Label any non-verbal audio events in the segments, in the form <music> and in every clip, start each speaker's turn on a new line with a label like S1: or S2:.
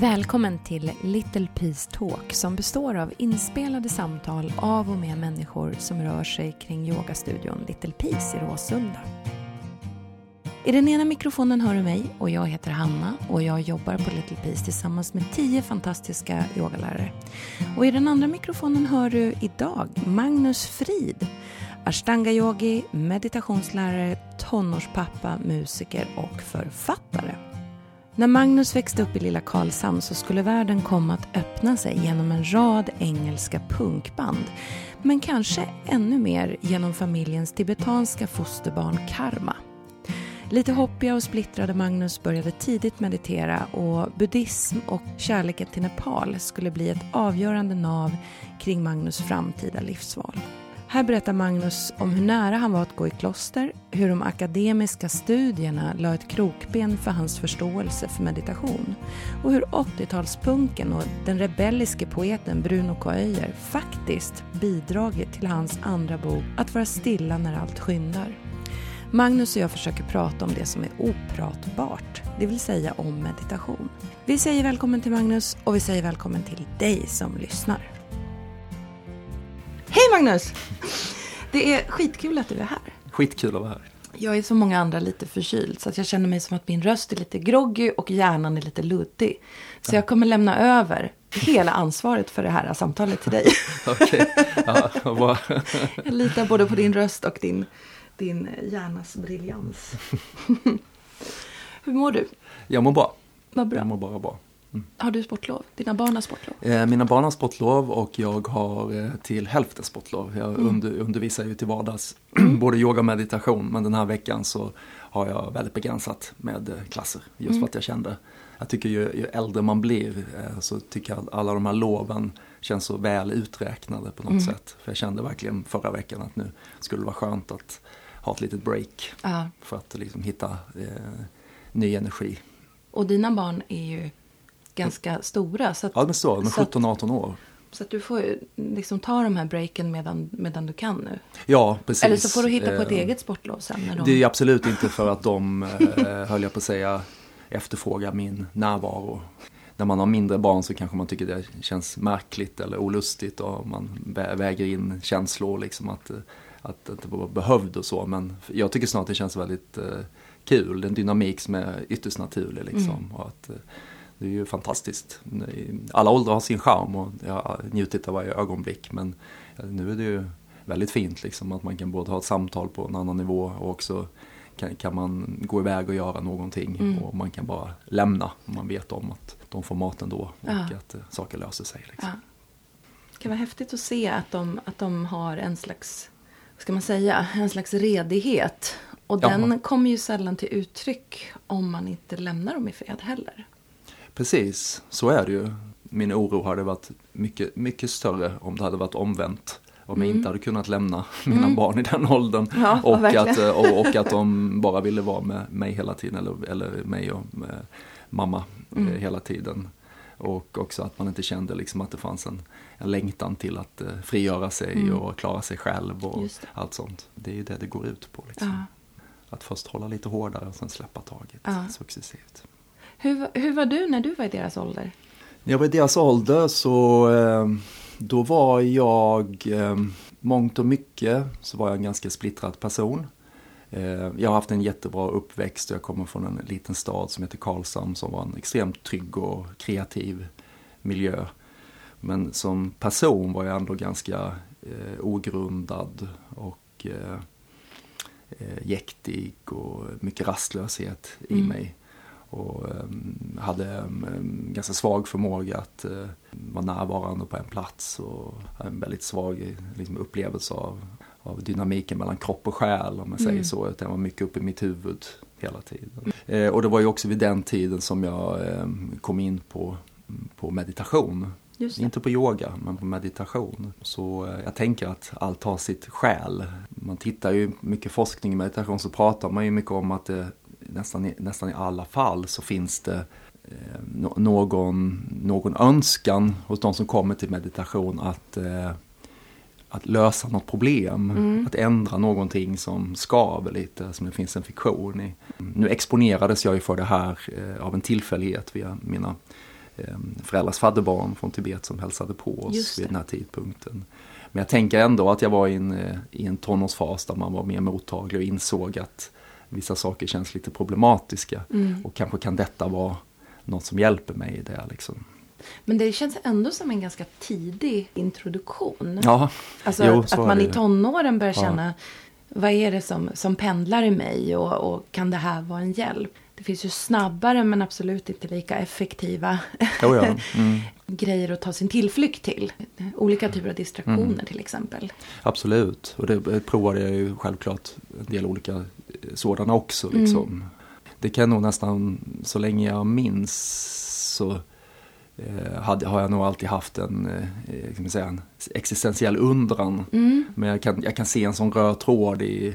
S1: Välkommen till Little Peace Talk som består av inspelade samtal av och med människor som rör sig kring yogastudion Little Peace i Råsunda. I den ena mikrofonen hör du mig och jag heter Hanna och jag jobbar på Little Peace tillsammans med tio fantastiska yogalärare. Och i den andra mikrofonen hör du idag Magnus Frid, ashtanga-yogi, meditationslärare, tonårspappa, musiker och författare. När Magnus växte upp i lilla Karlshamn så skulle världen komma att öppna sig genom en rad engelska punkband. Men kanske ännu mer genom familjens tibetanska fosterbarn Karma. Lite hoppiga och splittrade Magnus började tidigt meditera och buddhism och kärleken till Nepal skulle bli ett avgörande nav kring Magnus framtida livsval. Här berättar Magnus om hur nära han var att gå i kloster, hur de akademiska studierna la ett krokben för hans förståelse för meditation och hur 80-talspunken och den rebelliske poeten Bruno K. Öijer faktiskt bidragit till hans andra bok Att vara stilla när allt skyndar. Magnus och jag försöker prata om det som är opratbart, det vill säga om meditation. Vi säger välkommen till Magnus och vi säger välkommen till dig som lyssnar. Hej Magnus! Det är skitkul att du är här.
S2: Skitkul att vara här.
S1: Jag är som många andra lite förkyld så att jag känner mig som att min röst är lite groggy och hjärnan är lite luddig. Så jag kommer lämna över hela ansvaret för det här samtalet till dig. <laughs>
S2: Okej, ja, bra.
S1: jag litar både på din röst och din, din hjärnas briljans. <laughs> Hur mår du?
S2: Jag mår bra.
S1: Vad bra.
S2: Jag mår bara bra.
S1: Har du sportlov? Dina barn har sportlov?
S2: Eh, Mina barn har sportlov och jag har eh, till hälften sportlov. Jag
S1: Mm.
S2: under, undervisar ju till vardags <clears throat> både yoga och meditation men den här veckan så har jag väldigt begränsat med eh, klasser. Just
S1: Mm.
S2: för att jag kände, jag tycker ju, ju äldre man blir eh, så tycker jag att alla de här loven känns så väl uträknade på något
S1: Mm.
S2: sätt. För jag kände verkligen förra veckan att nu skulle det vara skönt att ha ett litet break
S1: Ja.
S2: för att liksom hitta eh, ny energi.
S1: Och dina barn är ju ganska stora. Så att,
S2: Ja, de är så, de är
S1: så att-
S2: 17-18 år.
S1: Så att du får liksom ta de här breaken medan, medan du kan nu.
S2: Ja, precis.
S1: Eller så får du hitta på ett
S2: Eh,
S1: eget sportlov sen. När de...
S2: Det är absolut inte för att de, eh, höll jag på att säga, efterfrågar min närvaro. När man har mindre barn så kanske man tycker det känns märkligt eller olustigt och man vä- väger in känslor liksom att, eh, att det inte var behövd och så. Men jag tycker snart det känns väldigt eh, kul, en dynamik som är ytterst naturlig liksom. Och att, det är ju fantastiskt. Alla åldrar har sin charm och jag har njutit av varje ögonblick. Men nu är det ju väldigt fint liksom att man kan både ha ett samtal på en annan nivå och också kan, kan man gå iväg och göra någonting
S1: Mm.
S2: och man kan bara lämna. om Man vet om att de får maten då och
S1: Ja.
S2: att eh, saker löser sig. Liksom.
S1: Ja. Det kan vara häftigt att se att de, att de har en slags, vad ska man säga, en slags redighet. Och
S2: Ja.
S1: den kommer ju sällan till uttryck om man inte lämnar dem i fred heller.
S2: Precis, så är det ju. Min oro hade varit mycket, mycket större om det hade varit omvänt. Om jag inte hade kunnat lämna mina barn i den <laughs> åldern.
S1: Mm. Ja,
S2: och,
S1: verkligen.
S2: att, eh, och, och att de <laughs> bara ville vara med mig hela tiden. Eller, eller mig och med mamma eh,
S1: Mm.
S2: hela tiden. Och också att man inte kände liksom att det fanns en, en längtan till att eh, frigöra sig och klara sig själv och
S1: Mm.
S2: Allt sånt. Det är ju det det går ut på. Liksom.
S1: Ja.
S2: Att först hålla lite hårdare och sen släppa taget
S1: Ja.
S2: successivt.
S1: Hur, hur var du när du var i deras ålder?
S2: När jag var i deras ålder så eh, då var jag eh, mångt och mycket så var jag en ganska splittrad person. Eh, jag har haft en jättebra uppväxt jag kommer från en liten stad som heter Karlshamn som var en extremt trygg och kreativ miljö. Men som person var jag ändå ganska eh, ogrundad och eh, eh, jäktig och mycket rastlöshet i
S1: Mm.
S2: mig. Och um, hade um, ganska svag förmåga att uh, vara närvarande på en plats och en väldigt svag liksom, upplevelse av, av dynamiken mellan kropp och själ om man säger
S1: Mm.
S2: så. Utan jag var mycket uppe i mitt huvud hela tiden. Eh, och det var ju också vid den tiden som jag um, kom in på, på meditation. Inte på yoga, men på meditation. Så eh, jag tänker att allt har sitt skäl. Man tittar ju mycket forskning i meditation så pratar man ju mycket om att det nästan i, nästan i alla fall så finns det eh, nå- någon, någon önskan hos de som kommer till meditation att, eh, att lösa något problem.
S1: Mm.
S2: Att ändra någonting som skaver lite, som det finns en fiktion i. Nu exponerades jag ju för det här eh, av en tillfällighet via mina eh, föräldrars fadderbarn från Tibet som hälsade på oss vid den här tidpunkten. Men jag tänker ändå att jag var i en, eh, i en tonårsfas där man var mer mottaglig och insåg att vissa saker känns lite problematiska.
S1: Mm.
S2: Och kanske kan detta vara något som hjälper mig i det. Liksom.
S1: Men det känns ändå som en ganska tidig introduktion.
S2: Ja,
S1: Alltså
S2: jo,
S1: att, att man i tonåren börjar
S2: Ja.
S1: känna vad är det som, som pendlar i mig och, och kan det här vara en hjälp? Det finns ju snabbare men absolut inte lika effektiva <laughs>
S2: Jo, ja. Mm. <laughs>
S1: grejer att ta sin tillflykt till. Olika typer av distraktioner
S2: Mm.
S1: till exempel.
S2: Absolut, och det provade jag ju självklart en del olika eh, sådana också.
S1: Mm.
S2: Liksom. Det kan nog nästan, så länge jag minns så eh, hade, har jag nog alltid haft en, eh, man säga, en existentiell undran.
S1: Mm.
S2: Men jag kan, jag kan se en sån röd tråd i eh,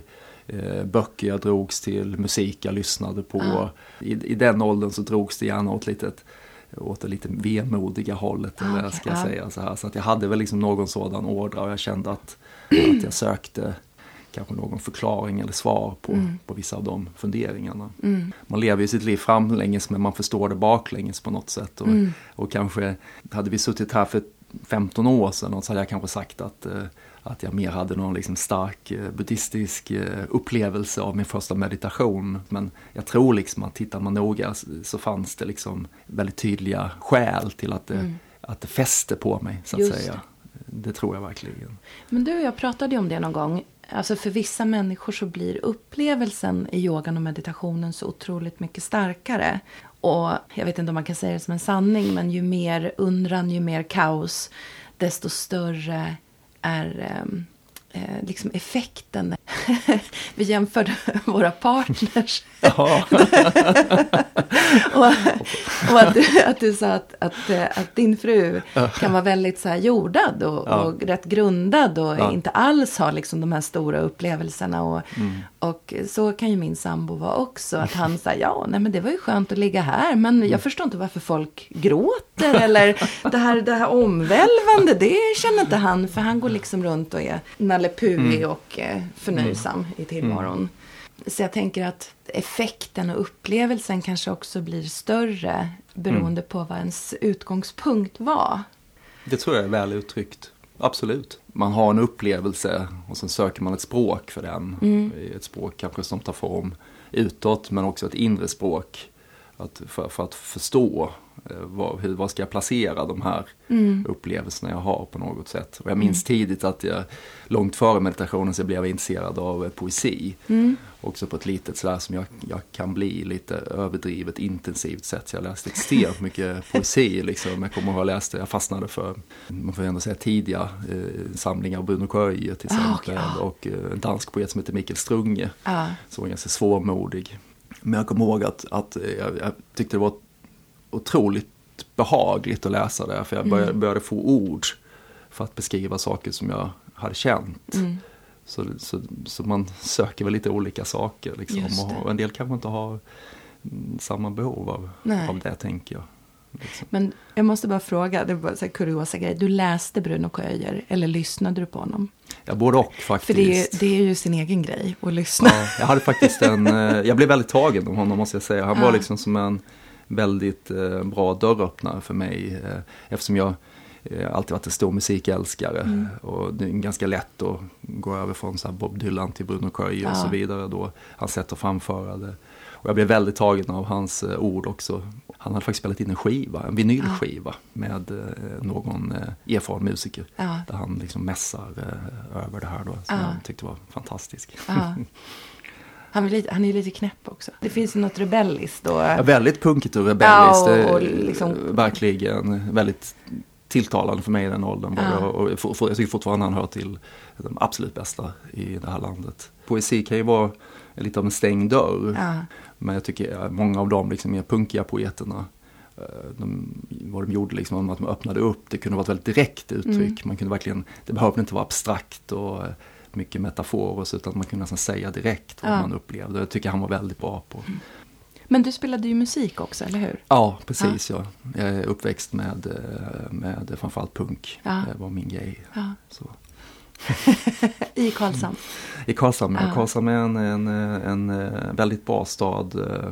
S2: böcker jag drogs till, musik jag lyssnade på.
S1: Ja.
S2: I, I den åldern så drogs det gärna åt litet åt det lite vemodiga hållet,
S1: Ah,
S2: eller ska jag
S1: ja.
S2: säga så här. Så att jag hade väl liksom någon sådan ådra och jag kände att, att jag sökte kanske någon förklaring eller svar på,
S1: Mm.
S2: på vissa av de funderingarna.
S1: Mm.
S2: Man lever ju sitt liv framlänges men man förstår det baklänges på något sätt. Och,
S1: Mm.
S2: och kanske, hade vi suttit här för 15 år sedan så hade jag kanske sagt att, eh, att jag mer hade någon liksom stark eh, buddhistisk eh, upplevelse av min första meditation. Men jag tror liksom att tittar man noga så, så fanns det liksom väldigt tydliga skäl till att det,
S1: Mm.
S2: att det fäste på mig så att
S1: Just
S2: säga. Det tror jag verkligen.
S1: Men du och jag pratade ju om det någon gång. Alltså för vissa människor så blir upplevelsen i yogan och meditationen så otroligt mycket starkare. Och jag vet inte om man kan säga det som en sanning, men ju mer undran, ju mer kaos, desto större är ehm, eh, liksom effekten. <laughs> Vi jämförde <laughs> våra partners. <laughs> Och och att, du, att du sa att, att, eh, att din fru kan vara väldigt så här jordad och,
S2: Ja.
S1: och rätt grundad och
S2: Ja.
S1: inte alls ha liksom de här stora upplevelserna. Och,
S2: Mm.
S1: och så kan ju min sambo vara också. Att han säger ja, nej men det var ju skönt att ligga här. Men
S2: Mm.
S1: jag förstår inte varför folk gråter. Eller det här, det här omvälvande, det känner inte han. För han går liksom runt och är nallepuig
S2: Mm.
S1: och eh, förnöjsam i tillvaron. Så jag tänker att effekten och upplevelsen kanske också blir större beroende på vad ens utgångspunkt var.
S2: Det tror jag är väl uttryckt. Absolut. Man har en upplevelse och sen söker man ett språk för den.
S1: Mm.
S2: Ett språk kanske som tar form utåt men också ett inre språk. Att för, för att förstå eh, vad, hur, vad ska jag placera de här
S1: Mm.
S2: upplevelserna jag har på något sätt. Och jag minns tidigt att jag långt före meditationen så blev jag intresserad av eh, poesi.
S1: Mm.
S2: Också på ett litet sådär som jag, jag kan bli lite överdrivet intensivt sätt. Så jag läste extremt <laughs> mycket poesi liksom. Jag kommer ihåg att jag läste, jag fastnade för, man får ändå säga tidiga eh, samlingar av Bruno Köje till
S1: Ah,
S2: exempel.
S1: okej, ja.
S2: Och eh, en dansk poet som heter Mikael Strunge.
S1: Ja.
S2: Som var ganska svårmodig. Men jag kommer ihåg att, att eh, jag, jag tyckte det var otroligt behagligt att läsa det. För jag började, började få ord för att beskriva saker som jag hade känt.
S1: Mm.
S2: Så, så, så man söker väl lite olika saker. Liksom. Och en del kanske inte har mm, samma behov av,
S1: Nej.
S2: av det, tänker jag. Liksom.
S1: Men jag måste bara fråga, det var här kuriosa grej. Du läste Bruno Köjer eller lyssnade du på honom?
S2: Ja, både och faktiskt.
S1: För det är, det är ju sin egen grej att lyssna.
S2: Ja, jag hade faktiskt en, eh, jag blev väldigt tagen av honom måste jag säga. Han
S1: Ja.
S2: var liksom som en väldigt eh, bra dörröppnare för mig. Eh, eftersom jag eh, alltid varit en stor musikälskare.
S1: Mm.
S2: Och det är ganska lätt att gå över från så Bob Dylan till Bruno Köje och
S1: Ja.
S2: så vidare. Då, hans sätt att framföra det. Och jag blev väldigt tagen av hans ord också. Han hade faktiskt spelat in en skiva, en vinylskiva med eh, någon erfaren musiker.
S1: Ja.
S2: Där han liksom mässar över det här då. Som
S1: Ja.
S2: jag tyckte var fantastisk. <laughs>
S1: Han, är lite, han är lite knäpp också. Det finns ju något rebelliskt. Och,
S2: Ja, väldigt punkigt och rebelliskt.
S1: Ja, och- och liksom-
S2: Verkligen väldigt tilltalande för mig i den åldern.
S1: Ja.
S2: det. Och jag tycker fortfarande han hör till de absolut bästa i det här landet. Poesi kan ju vara lite av en stängd dörr.
S1: ja.
S2: Men jag tycker många av de liksom mer punkiga poeterna eh, de, vad de gjorde liksom, att de öppnade upp, det kunde vara ett väldigt direkt uttryck.
S1: Mm.
S2: Man kunde verkligen, det behövde inte vara abstrakt och eh, mycket metaforer så, utan man kunde nästan säga direkt vad
S1: Ja.
S2: man upplevde. Jag tycker han var väldigt bra på.
S1: Men du spelade ju musik också, eller hur?
S2: Ja, precis. Ja. Jag är uppväxt med, eh, med framförallt punk.
S1: Ja.
S2: Det var min grej.
S1: Ja. <laughs> I Karlshamn?
S2: I Karlshamn, ja. Karlshamn är en, en, en, eh, väldigt bra stad. eh,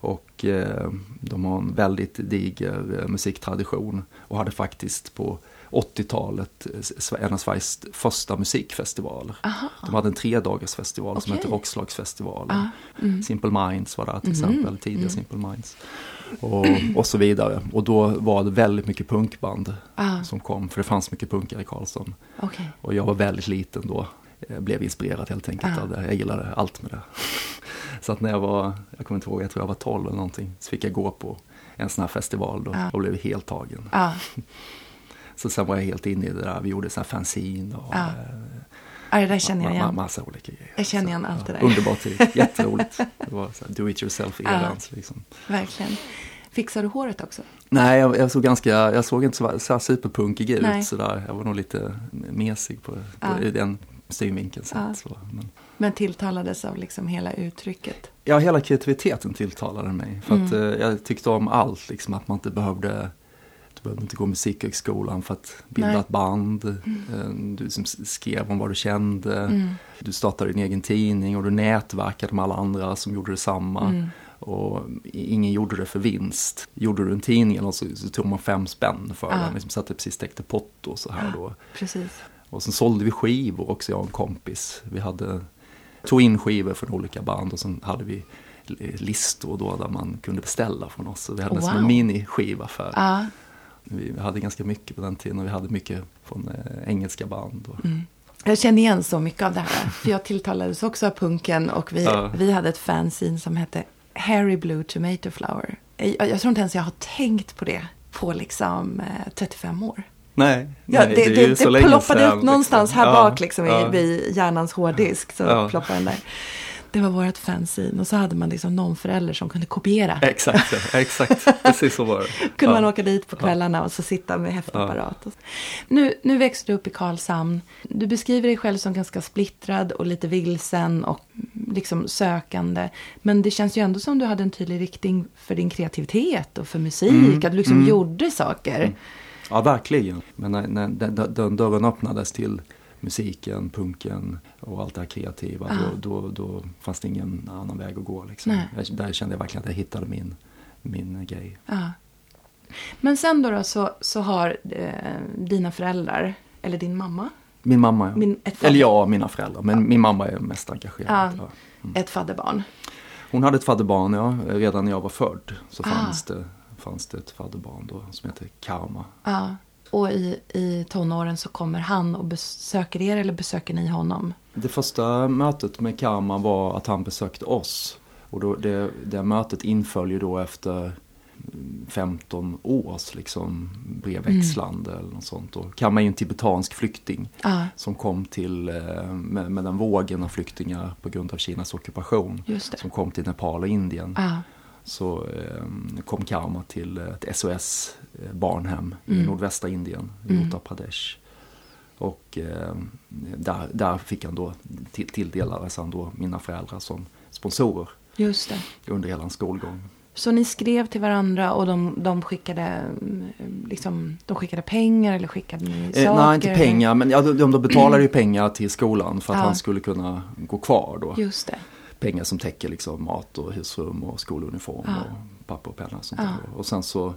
S2: Och de har en väldigt diger musiktradition. Och hade faktiskt på 80-talet eh, en av Sveriges första musikfestivaler.
S1: Aha.
S2: De hade en tredagars festival som hette Rockslagsfestivalen.
S1: Ah, mm.
S2: Simple Minds var där till
S1: Mhm,
S2: exempel, tidiga
S1: mm.
S2: Simple Minds. Och, och så vidare. Och då var det väldigt mycket punkband
S1: Ah,
S2: som kom, för det fanns mycket punkare i Karlsson.
S1: okej.
S2: Och jag var väldigt liten då. Jag blev inspirerad helt enkelt
S1: Ah.
S2: av det. Jag gillade allt med det. <laughs> Så att när jag var, jag kommer inte ihåg, jag tror jag var 12 eller någonting, så fick jag gå på en sån här festival då
S1: Ah.
S2: och blev helt tagen. <laughs>
S1: Ja,
S2: Så sen var jag helt inne i det där, vi gjorde sån här fanzine och
S1: Ah.
S2: eh,
S1: ja, det där känner jag igen.
S2: massa olika grejer.
S1: Jag känner
S2: Så,
S1: igen allt det där.
S2: Underbart tid, <laughs> jätteroligt. Det var så här, do it yourself erans liksom.
S1: Verkligen. Fixar du håret också?
S2: Nej, jag, jag såg ganska, jag såg inte så, så här superpunkig ut
S1: Nej.
S2: sådär. Jag var nog lite mesig på, på
S1: Ja.
S2: i den synvinkeln.
S1: Ja.
S2: Så, men.
S1: Men tilltalades av liksom hela uttrycket?
S2: Ja, hela kreativiteten tilltalade mig. För att
S1: Mm.
S2: eh, jag tyckte om allt, liksom att man inte behövde behövde inte gå musikhögskolan för att bilda
S1: Nej.
S2: ett band. Eh, Du som skrev om vad du kände.
S1: Mm.
S2: Du startade din egen tidning och du nätverkade med alla andra som gjorde detsamma.
S1: Mm.
S2: Och ingen gjorde det för vinst. Gjorde du en tidning eller så, så tog man fem spänn för
S1: Ja.
S2: den. Liksom satte precis stekte potto och så här då.
S1: Precis.
S2: Och sen sålde vi skivor också, jag och en kompis. Vi hade, tog in skivor från olika band och sen hade vi listor då där man kunde beställa från oss. Så vi hade
S1: Wow.
S2: som en miniskiva för.
S1: Ja.
S2: Vi hade ganska mycket på den tiden och vi hade mycket från eh, engelska band. Och,
S1: Mm. Jag känner igen så mycket av det här. För jag tilltalades också av punken och vi,
S2: Ja.
S1: vi hade ett fanzine som hette Harry Blue Tomato Flower. Jag, jag tror inte ens jag har tänkt på det på liksom eh, 35 år.
S2: Nej,
S1: Ja,
S2: nej,
S1: det, det, det,
S2: länge
S1: ploppade upp någonstans
S2: liksom.
S1: här
S2: Ja,
S1: bak liksom
S2: ja.
S1: i, vid hjärnans hårddisk. Så
S2: Ja.
S1: ploppade den där. Det var vårt fanzine och så hade man liksom någon förälder som kunde kopiera.
S2: Exakt, ja, exakt. Precis så var det. <laughs>
S1: kunde
S2: ja.
S1: man åka dit på kvällarna och så sitta med häftapparat. så. Nu, nu växte du upp i Karlshamn. Du beskriver dig själv som ganska splittrad och lite vilsen och mm, liksom sökande. Men det känns ju ändå som du hade en tydlig riktning för din kreativitet och för musik.
S2: Mm,
S1: Att du liksom
S2: mm.
S1: gjorde saker.
S2: Ja, verkligen. Men när, när den, den dörren öppnades till musiken, punken och allt det här kreativa,
S1: Ja.
S2: då, då, då fanns det ingen annan väg att gå. Liksom. Jag, där kände jag verkligen att jag hittade min, min grej.
S1: Ja. Men sen då, då så, så har eh, dina föräldrar, eller din mamma,
S2: Min mamma, ja.
S1: min,
S2: Eller ja, mina föräldrar. Men min mamma är mest engagerad.
S1: Ja.
S2: Ja.
S1: ett fadderbarn.
S2: Hon hade ett fadderbarn, ja. Redan när jag var född så
S1: Ah.
S2: fanns, det, fanns det ett fadderbarn då som heter Karma.
S1: Ja. Och i, i tonåren så kommer han och besöker er eller besöker ni honom?
S2: Det första mötet med Karma var att han besökte oss. Och då, det, det mötet inföll ju då efter 15 års liksom, brevväxlande eller något sånt. Och Karma är ju en tibetansk flykting
S1: Ja,
S2: som kom till, eh, med, med den vågen av flyktingar på grund av Kinas ockupation. Som kom till Nepal och Indien.
S1: Ja,
S2: Så eh, kom Karma till ett SOS eh, barnhem i
S1: Mm.
S2: nordvästra Indien, i
S1: Mm.
S2: Uttar Pradesh. Och eh, där, där fick han då, till, tilldelades han då mina föräldrar som sponsorer
S1: just det.
S2: under hela hans skolgång.
S1: Så ni skrev till varandra och de, de, skickade, liksom, de skickade pengar eller skickade ni saker?
S2: Eh, nej, inte pengar, men ja, de, de betalade ju <clears throat> pengar till skolan för att
S1: Ja.
S2: han skulle kunna gå kvar då.
S1: Just det.
S2: Pengar som täcker liksom mat och husrum och skoluniform
S1: Ja.
S2: och papper och penna och sånt
S1: Ja.
S2: Och sen så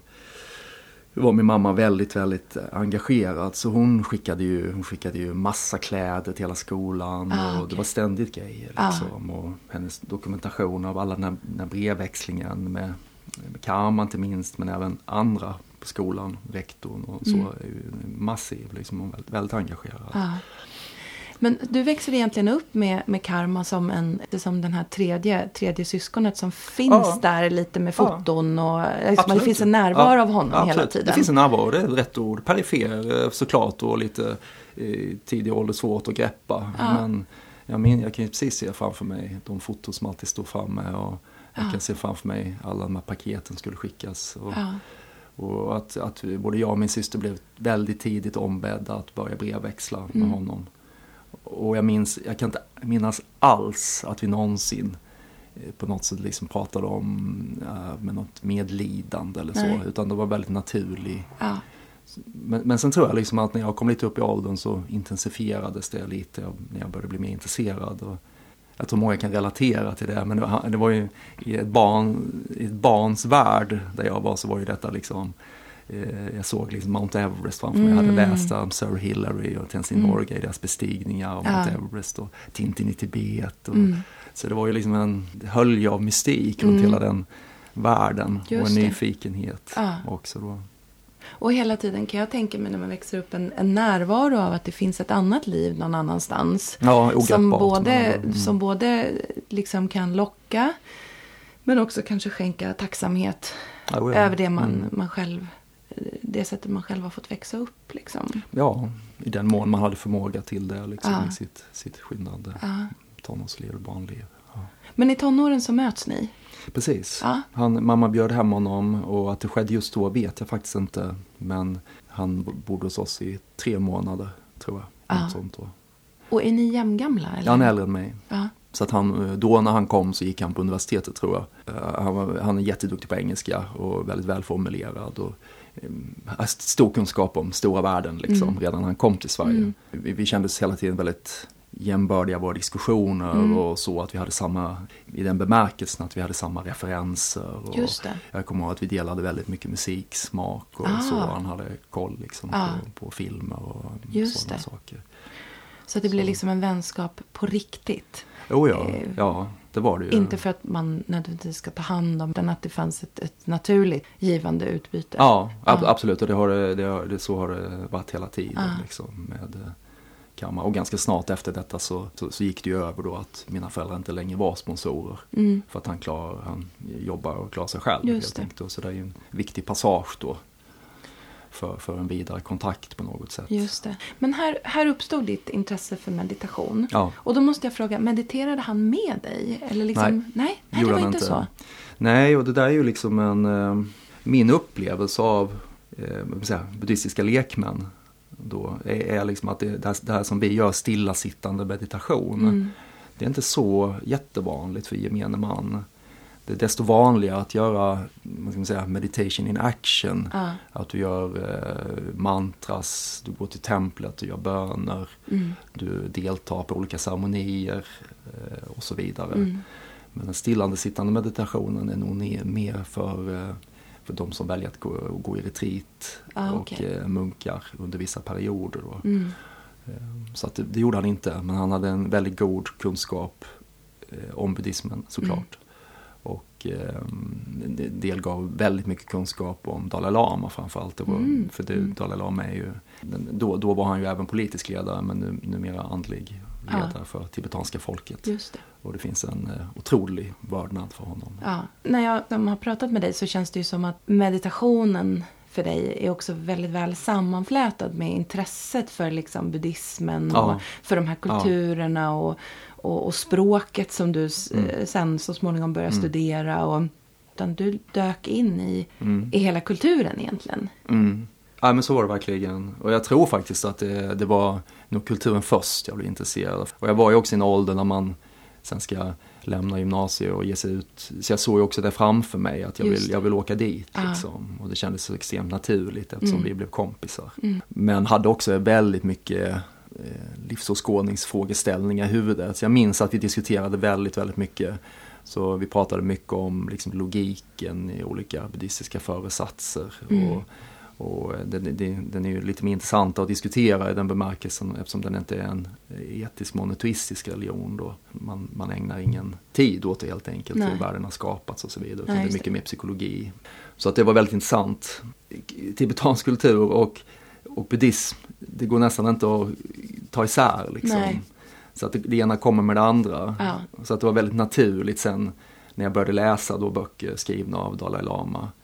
S2: var min mamma väldigt, väldigt engagerad. Så hon skickade ju, hon skickade ju massa kläder till hela skolan.
S1: Ah,
S2: och
S1: okej.
S2: Det var ständigt grejer.
S1: Ah.
S2: Liksom. Och hennes dokumentation av alla den här, den här brevväxlingen med, med Karma inte minst. Men även andra på skolan, rektorn och så.
S1: Mm.
S2: Är ju massiv, liksom, och väldigt, väldigt engagerad.
S1: Ja. Men du växer egentligen upp med, med Karma som, en, som den här tredje, tredje syskonet som finns
S2: Ja.
S1: där lite med foton och liksom, det finns en närvaro
S2: Ja,
S1: av honom hela
S2: absolut.
S1: tiden.
S2: Det finns en närvaro, det är rätt ord. Perifer eh, såklart och lite i tidig ålder svårt att greppa.
S1: Ja.
S2: Men jag, min, jag kan ju precis se framför mig de foton som alltid står framme. Och jag
S1: Ja.
S2: kan se framför mig alla de här paketen skulle skickas. Och, och att, att både jag och min syster blev väldigt tidigt ombedda att börja brevväxla med
S1: Mm.
S2: honom. Och jag minns, jag kan inte minnas alls att vi någonsin eh, på något sätt liksom pratade om eh, med något medlidande eller
S1: Nej.
S2: så. Utan det var väldigt naturlig
S1: Ja.
S2: men, men sen tror jag liksom att när jag kom lite upp i åldern så intensifierades det lite när jag började bli mer intresserad. Och jag tror många kan relatera till det, men det var, det var ju i ett, barn, i ett barns värld där jag var så var ju detta liksom jag såg liksom Mount Everest framför mig. Mm. Jag hade mm. läst om Sir Hillary och Tenzin mm. Norgay, deras bestigningar av Mount Everest och Tintin i Tibet. Och, mm. Så det var ju liksom en hölje av mystik runt mm. hela den världen Just och en nyfikenhet ja. också. Då.
S1: Och hela tiden kan jag tänka mig när man växer upp en, en närvaro av att det finns ett annat liv någon annanstans.
S2: Ja,
S1: som både, mm. som både liksom kan locka men också kanske skänka tacksamhet ja, över det man, mm. man själv det sättet man själv har fått växa upp. Liksom.
S2: Ja, i den mån man hade förmåga till det liksom, ja. i sitt, sitt skyddande ja. tonårsliv och barnliv. Ja.
S1: Men i tonåren så möts ni?
S2: Precis. Ja. Han, mamma bjöd hem honom och att det skedde just då vet jag faktiskt inte. Men han bodde hos oss i tre månader tror jag. Ja. Sånt då.
S1: Och är ni jämngamla? Eller?
S2: Han är äldre än mig. Ja. Så att han, då när han kom så gick han på universitetet tror jag. Eh, han, var, han är jätteduktig på engelska och väldigt välformulerad. Och, stor kunskap om stora världen liksom, mm. redan när han kom till Sverige. Mm. Vi, vi kändes hela tiden väldigt jämbördiga våra diskussioner mm. och så att vi hade samma, i den bemärkelsen att vi hade samma referenser. Och. Jag kommer ihåg att vi delade väldigt mycket musiksmak och ah. så. Han hade koll liksom ah. på, på, filmer och sådana det. saker.
S1: Så det blev liksom en vänskap på riktigt?
S2: Oh ja, eh, ja det var det ju.
S1: Inte för att man nödvändigtvis ska ta hand om, utan att det fanns ett, ett naturligt givande utbyte.
S2: Ja, ab absolut. Och det har, det har, det, så har det varit hela tiden. Ah. Liksom, med, eh. Och ganska snart efter detta så, så, så, gick det ju över då att mina föräldrar inte längre var sponsorer. Mm. För att han, klar, han jobbar och klarar sig själv. Just helt det. Så det är ju en viktig passage då. För, för en vidare kontakt på något sätt.
S1: Just det. Men här, här uppstod ditt intresse för meditation.
S2: Ja.
S1: Och då måste jag fråga, mediterade han med dig? Eller liksom, nej, nej, nej det var inte så.
S2: Nej, och det där är ju liksom en, eh, min upplevelse av eh, säga, buddhistiska lekmän då är, liksom att det, det, här, som vi gör, stillasittande meditation. Mm. Det är inte så jättevanligt för gemene man. Det är desto vanligare att göra vad ska man säga, meditation in action. Ah. Att du gör eh, mantras, du går till templet, du gör böner, mm. du deltar på olika ceremonier eh, och så vidare. Mm. Men den stillande sittande meditationen är nog mer för eh, för de som väljer att gå, gå i retreat ah, och okay. Eh, munkar under vissa perioder. Mm. Eh, så att det, det, gjorde han inte, men han hade en väldigt god kunskap eh, om buddhismen såklart. Och eh, delgav väldigt mycket kunskap om Dalai Lama framförallt. Mm. För det, mm. Dalai Lama är ju, då, då var han ju även politisk ledare men nu, numera andlig ledare ja. för tibetanska folket.
S1: Just det.
S2: Och det finns en eh, otrolig vördnad för honom.
S1: Ja. När jag har pratat med dig så känns det ju som att meditationen för dig är också väldigt väl sammanflätad med intresset för liksom buddhismen ja. och för de här kulturerna ja. och, och, och, språket som du mm. sen så småningom började mm. studera. Och, utan du dök in i, mm. i hela kulturen egentligen.
S2: Mm. Ja men så var det verkligen. Och jag tror faktiskt att det, det var nog kulturen först jag blev intresserad av. Och jag var ju också i en ålder när man sen ska lämna gymnasiet och ge sig ut. Så jag såg ju också det framför mig att jag, vill, jag vill åka dit. Liksom. Och det kändes så extremt naturligt eftersom mm. vi blev kompisar. Mm. Men hade också väldigt mycket eh, livsåskådningsfrågeställningar i huvudet. Så jag minns att vi diskuterade väldigt, väldigt mycket. Så vi pratade mycket om liksom, logiken i olika buddhistiska föresatser. Mm. Och, och den, den, är ju lite mer intressant att diskutera i den bemärkelsen eftersom den inte är en etisk monoteistisk religion. Då. Man, man ägnar ingen tid åt det helt enkelt, hur världen har skapats och så vidare. Utan Nej, det är mycket mer psykologi. Så att det var väldigt intressant. Tibetansk kultur och, och buddhism, det går nästan inte att ta isär. Liksom. Så att det, det ena kommer med det andra. Ja. Så att det var väldigt naturligt sen när jag började läsa då böcker skrivna av Dalai Lama Eh,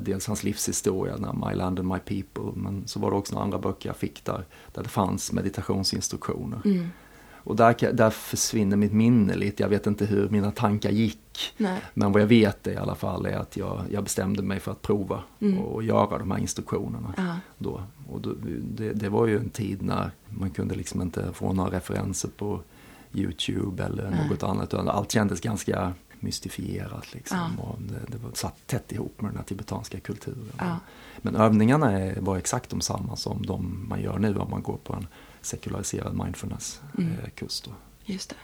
S2: dels hans livshistoria, My Land and My People, men så var det också några andra böcker jag fick där, där det fanns meditationsinstruktioner. Mm. Och där, där försvinner mitt minne lite, jag vet inte hur mina tankar gick. Nej. Men vad jag vet i alla fall är att jag, jag bestämde mig för att prova mm. och, och göra de här instruktionerna. Aha. Då. Och då, det, det, var ju en tid när man kunde liksom inte få några referenser på Youtube eller Nej. något annat. Allt kändes ganska mystifierat. Liksom.
S1: Ja.
S2: Och det, det var satt tätt ihop med den här tibetanska kulturen.
S1: Ja.
S2: Men övningarna är, var exakt de samma som de man gör nu om man går på en sekulariserad
S1: Mm.
S2: mindfulness-kurs. då.
S1: Just det.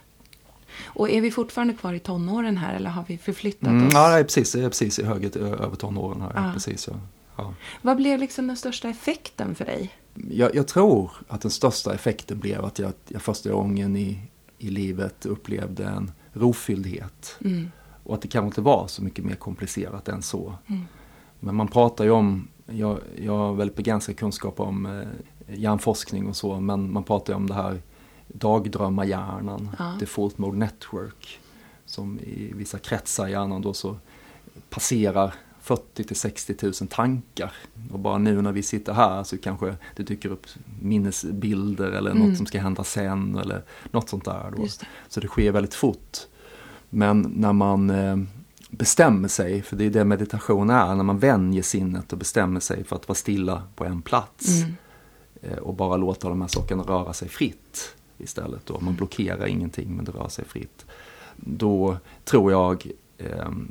S1: Och är vi fortfarande kvar i tonåren här eller har vi förflyttat
S2: Mm,
S1: oss?
S2: ja, precis, precis i höget ö- över tonåren här.
S1: Ja.
S2: Precis, ja. Ja.
S1: Vad blev liksom den största effekten för dig?
S2: Jag, jag tror att den största effekten blev att jag, jag första gången i, i livet upplevde en rofylldhet.
S1: Mm.
S2: Och att det kanske inte var så mycket mer komplicerat än så.
S1: Mm.
S2: Men man pratar ju om, jag, jag har väldigt begränsad kunskap om eh, hjärnforskning och så, men man pratar ju om det här dagdrömmarhjärnan,
S1: Ja.
S2: default mode network, som i vissa kretsar i hjärnan då så passerar 40 till 60 000 tankar. Och bara nu när vi sitter här så kanske det dyker upp minnesbilder eller
S1: Mm.
S2: något som ska hända sen eller något sånt där.
S1: Det.
S2: Så det sker väldigt fort. Men när man eh, bestämmer sig, för det är det meditation är, när man vänjer sinnet och bestämmer sig för att vara stilla på en plats
S1: Mm.
S2: eh, och bara låta de här sakerna röra sig fritt istället. Då. Man blockerar ingenting men det rör sig fritt. Då tror jag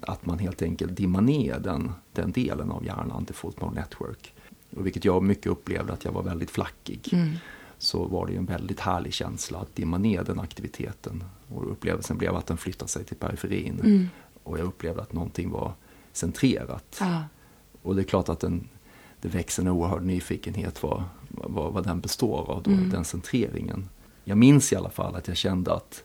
S2: att man helt enkelt dimmar ner den, den delen av hjärnan, default mode network. Och vilket jag mycket upplevde att jag var väldigt flackig
S1: Mm.
S2: så var det en väldigt härlig känsla att dimma ner den aktiviteten. Och upplevelsen blev att den flyttade sig till periferin.
S1: Mm.
S2: Och jag upplevde att någonting var centrerat.
S1: Ja.
S2: Och det är klart att den, det växer en oerhörd nyfikenhet vad, vad, vad den består av, då,
S1: Mm.
S2: den centreringen. Jag minns i alla fall att jag kände att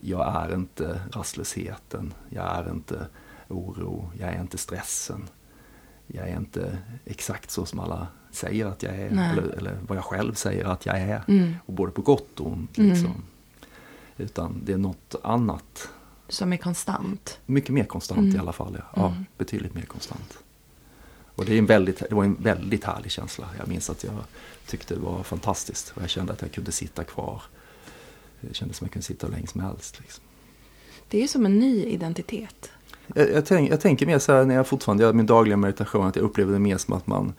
S2: jag är inte rastlösheten, jag är inte oro, jag är inte stressen. Jag är inte exakt så som alla säger att jag är, eller, eller vad jag själv säger att jag är.
S1: Mm.
S2: Och både på gott och ont.
S1: Mm.
S2: Liksom. Utan det är något annat.
S1: Som är konstant.
S2: Mycket mer konstant
S1: Mm.
S2: i alla fall. Ja. ja,
S1: Mm.
S2: betydligt mer konstant. Och det, är en väldigt, det var en väldigt härlig känsla. Jag minns att jag tyckte det var fantastiskt. Och jag kände att jag kunde sitta kvar. Det kändes som att jag kunde sitta hur länge som helst. Liksom.
S1: Det är som en ny identitet.
S2: Jag, jag, tänk, jag tänker mer så här när jag fortfarande gör min dagliga meditation att jag upplever det mer som att man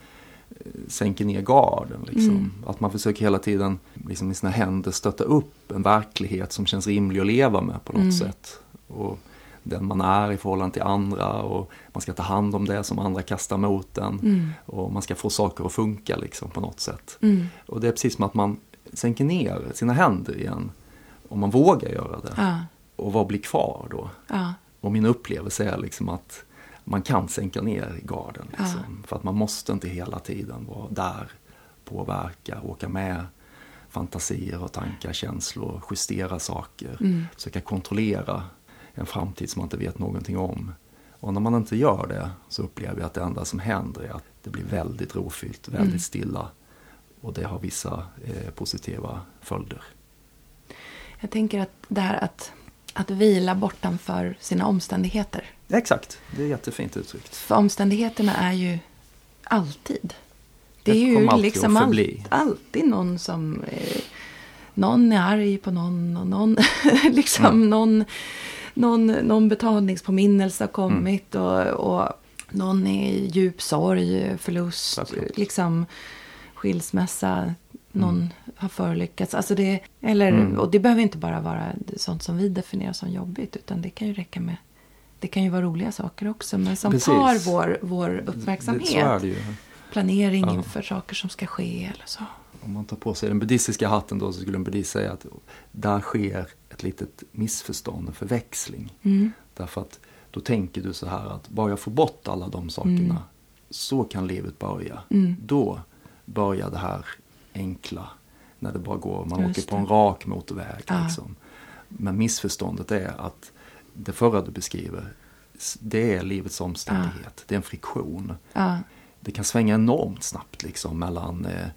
S2: eh, sänker ner garden. Liksom.
S1: Mm.
S2: Att man försöker hela tiden liksom, i sina händer stötta upp en verklighet som känns rimlig att leva med på något
S1: Mm.
S2: sätt. Och den man är i förhållande till andra och man ska ta hand om det som andra kastar mot en.
S1: Mm.
S2: Och man ska få saker att funka liksom, på något sätt.
S1: Mm.
S2: Och det är precis som att man sänker ner sina händer igen. Om man vågar göra det.
S1: Ja.
S2: Och vad blir kvar då?
S1: Ja.
S2: Och min upplevelse är liksom att man kan sänka ner garden. Liksom, För att man måste inte hela tiden vara där, påverka, åka med fantasier och tankar, känslor, justera saker,
S1: Mm.
S2: försöka kontrollera en framtid som man inte vet någonting om. Och när man inte gör det så upplever jag att det enda som händer är att det blir väldigt rofyllt, väldigt
S1: Mm.
S2: stilla. Och det har vissa eh, positiva följder.
S1: Jag tänker att det här att, att vila bortanför sina omständigheter.
S2: Exakt, det är jättefint uttryckt.
S1: För omständigheterna är ju alltid. Det är
S2: Det
S1: ju
S2: alltid
S1: liksom all, alltid någon som... Eh, någon är arg på någon och någon, <laughs> liksom
S2: Mm.
S1: någon, någon, någon betalningspåminnelse har kommit
S2: Mm.
S1: och, och någon är i djup sorg, förlust,
S2: Självklart.
S1: liksom skilsmässa. Någon
S2: Mm.
S1: har förolyckats. Alltså det, eller,
S2: Mm.
S1: Och det behöver inte bara vara sånt som vi definierar som jobbigt. Utan det kan ju räcka med det kan ju vara roliga saker också, men som
S2: Precis.
S1: tar vår, vår uppmärksamhet.
S2: det.
S1: Planering
S2: Ja.
S1: inför saker som ska ske eller så.
S2: Om man tar på sig den buddhistiska hatten då så skulle en buddhist säga att där sker ett litet missförstånd, en förväxling.
S1: Mm.
S2: Därför att då tänker du så här att bara jag får bort alla de sakerna
S1: Mm.
S2: så kan livet börja.
S1: Mm.
S2: Då börjar det här enkla, när det bara går, man
S1: Just
S2: åker på en rak motorväg.
S1: Ja.
S2: Liksom. Men missförståndet är att det förra du beskriver, det är livets omständighet, det är en friktion.
S1: Ja.
S2: Det kan svänga enormt snabbt liksom mellan eh,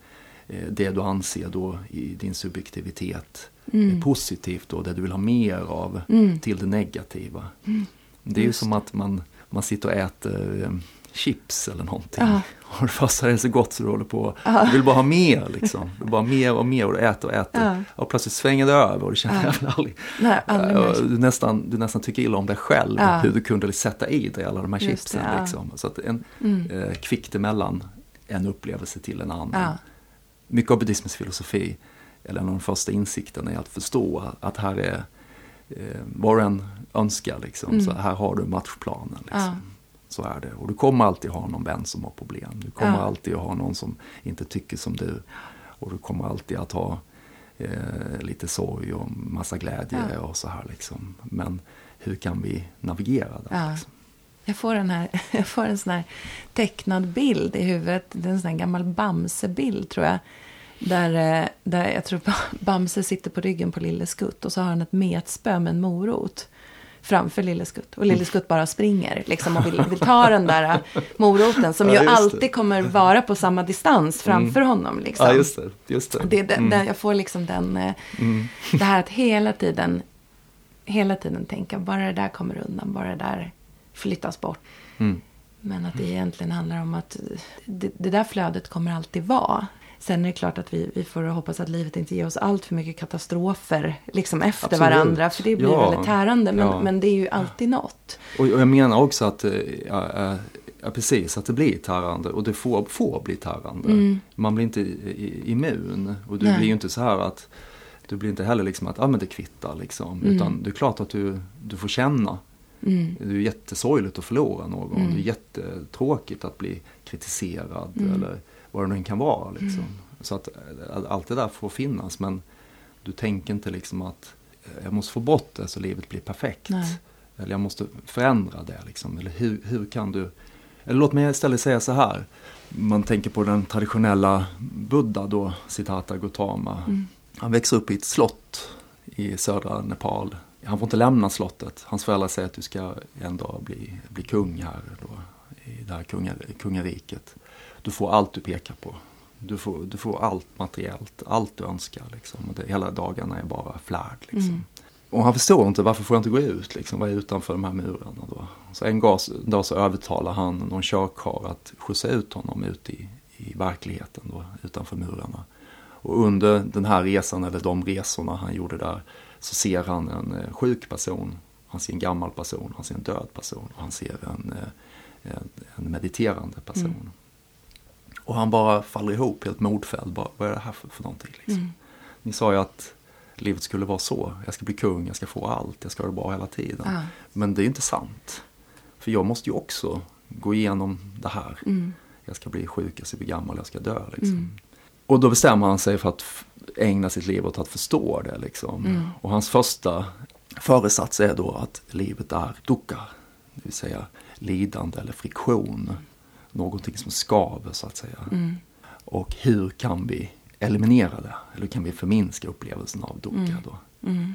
S2: eh, det du anser då i din subjektivitet
S1: Mm.
S2: är positivt och det du vill ha mer av
S1: Mm.
S2: till det negativa. Det är ju
S1: Just
S2: som att man, man sitter och äter eh, chips eller någonting.
S1: Ja.
S2: Och det är så gott så du håller på,
S1: Ja.
S2: du vill bara ha mer liksom. Du vill bara ha mer och mer och du äter och äter.
S1: Ja.
S2: Och plötsligt svänger det över och du känner
S1: Ja.
S2: jävlar <laughs> aldrig.
S1: Nej, aldrig
S2: du, nästan, du nästan tycker illa om dig själv,
S1: Ja.
S2: hur du kunde sätta i dig alla de här
S1: Just
S2: chipsen.
S1: det,
S2: liksom. Så att en,
S1: Mm.
S2: eh, kvickt emellan en upplevelse till en annan. Mycket av buddhismens filosofi, eller en av de första insikterna är att förstå att här är eh, vad du än önskar liksom.
S1: Mm.
S2: Så här har du matchplanen. Liksom. Så är det. Och du kommer alltid ha någon vän som har problem. Du kommer
S1: Ja.
S2: alltid ha någon som inte tycker som du. Och du kommer alltid att ha eh, lite sorg och massa glädje
S1: Ja.
S2: och så här liksom. Men hur kan vi navigera där?
S1: Ja.
S2: Liksom?
S1: Jag får, den här, <laughs> jag får en sån här tecknad bild i huvudet. Det är en sån här gammal Bamse-bild tror jag. Där, eh, där jag tror <laughs> Bamse sitter på ryggen på Lille Skutt och så har han ett metspö med en morot framför Lille Skutt. Och Lille Skutt bara springer liksom, och vill, vill ta den där eh, <laughs> moroten som
S2: Ja,
S1: ju
S2: just det.
S1: alltid kommer vara på samma distans framför honom. Liksom.
S2: Ja, just det. Just det.
S1: Det, den,
S2: Mm.
S1: jag får liksom den, eh,
S2: Mm.
S1: det här att hela tiden, hela tiden tänka, bara det där kommer undan, bara det där flyttas bort.
S2: Mm.
S1: Men att det egentligen handlar om att det, det där flödet kommer alltid vara. Sen är det klart att vi, vi får hoppas att livet inte ger oss allt för mycket katastrofer liksom efter
S2: Absolut.
S1: varandra. För det blir
S2: Ja.
S1: väldigt tärande. Men,
S2: Ja.
S1: men det är ju alltid något.
S2: Och, och jag menar också att, eh, ja, ja, precis, att det blir tärande och det får, får bli tärande.
S1: Mm.
S2: Man blir inte immun och du
S1: Nej.
S2: blir ju inte så här att du blir inte heller liksom att, ja men det kvittar liksom.
S1: Mm.
S2: Utan det är klart att du, du får känna.
S1: Mm.
S2: Det är jättesorgligt att förlora någon.
S1: Mm.
S2: Det är jättetråkigt att bli kritiserad
S1: Mm.
S2: eller vad det nu kan vara. Liksom.
S1: Mm.
S2: Så att eh, allt det där får finnas men du tänker inte liksom att eh, jag måste få bort det så livet blir perfekt.
S1: Nej.
S2: Eller jag måste förändra det liksom. Eller hur, hur kan du... Eller låt mig istället säga så här. Man tänker på den traditionella Buddha då, Siddhartha Gautama.
S1: Mm.
S2: Han växer upp i ett slott i södra Nepal. Han får inte lämna slottet. Hans föräldrar säger att du ska en dag bli, bli kung här då, i det här kungar, kungariket. Du får allt du pekar på. Du får, du får allt materiellt, allt du önskar. Liksom. Och det, hela dagarna är bara flärd. Liksom.
S1: Mm.
S2: Och han förstår inte varför får jag inte gå ut, liksom, vad är utanför de här murarna då. Så en dag, så övertalar han någon körkarl att skjutsa ut honom ut i, i verkligheten då, utanför murarna. Och under den här resan, eller de resorna han gjorde där, så ser han en eh, sjuk person, han ser en gammal person, han ser en död person och han ser en, eh, en, en mediterande person.
S1: Mm.
S2: Och han bara faller ihop helt modfälld, bara, vad är det här för, för någonting? Liksom.
S1: Mm.
S2: Ni sa ju att livet skulle vara så. Jag ska bli kung, jag ska få allt, jag ska ha det bra hela tiden.
S1: Ja.
S2: Men det är ju inte sant. För jag måste ju också gå igenom det här.
S1: Mm.
S2: Jag ska bli sjuk, jag ska bli gammal, jag ska dö. Liksom.
S1: Mm.
S2: Och då bestämmer han sig för att ägna sitt liv åt att förstå det. Liksom.
S1: Mm.
S2: Och hans första föresats är då att livet är dukkha. Det vill säga lidande eller friktion. Någonting som skaver så att säga.
S1: Mm.
S2: Och hur kan vi eliminera det? Eller kan vi förminska upplevelsen av dukkha
S1: Mm.
S2: då?
S1: Mm.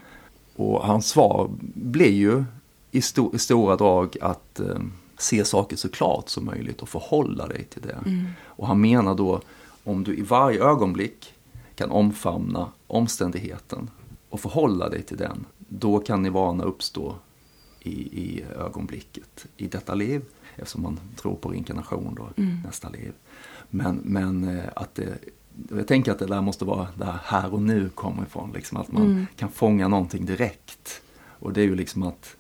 S2: Och hans svar blir ju i, sto- i stora drag att eh, se saker så klart som möjligt och förhålla dig till det.
S1: Mm.
S2: Och han menar då om du i varje ögonblick kan omfamna omständigheten och förhålla dig till den, då kan nirvana uppstå i, i ögonblicket, i detta liv, eftersom man tror på reinkarnation då,
S1: Mm.
S2: nästa liv. Men, men eh, att det, jag tänker att det där måste vara där här och nu kommer ifrån, liksom att man
S1: Mm.
S2: kan fånga någonting direkt. Och det är ju liksom att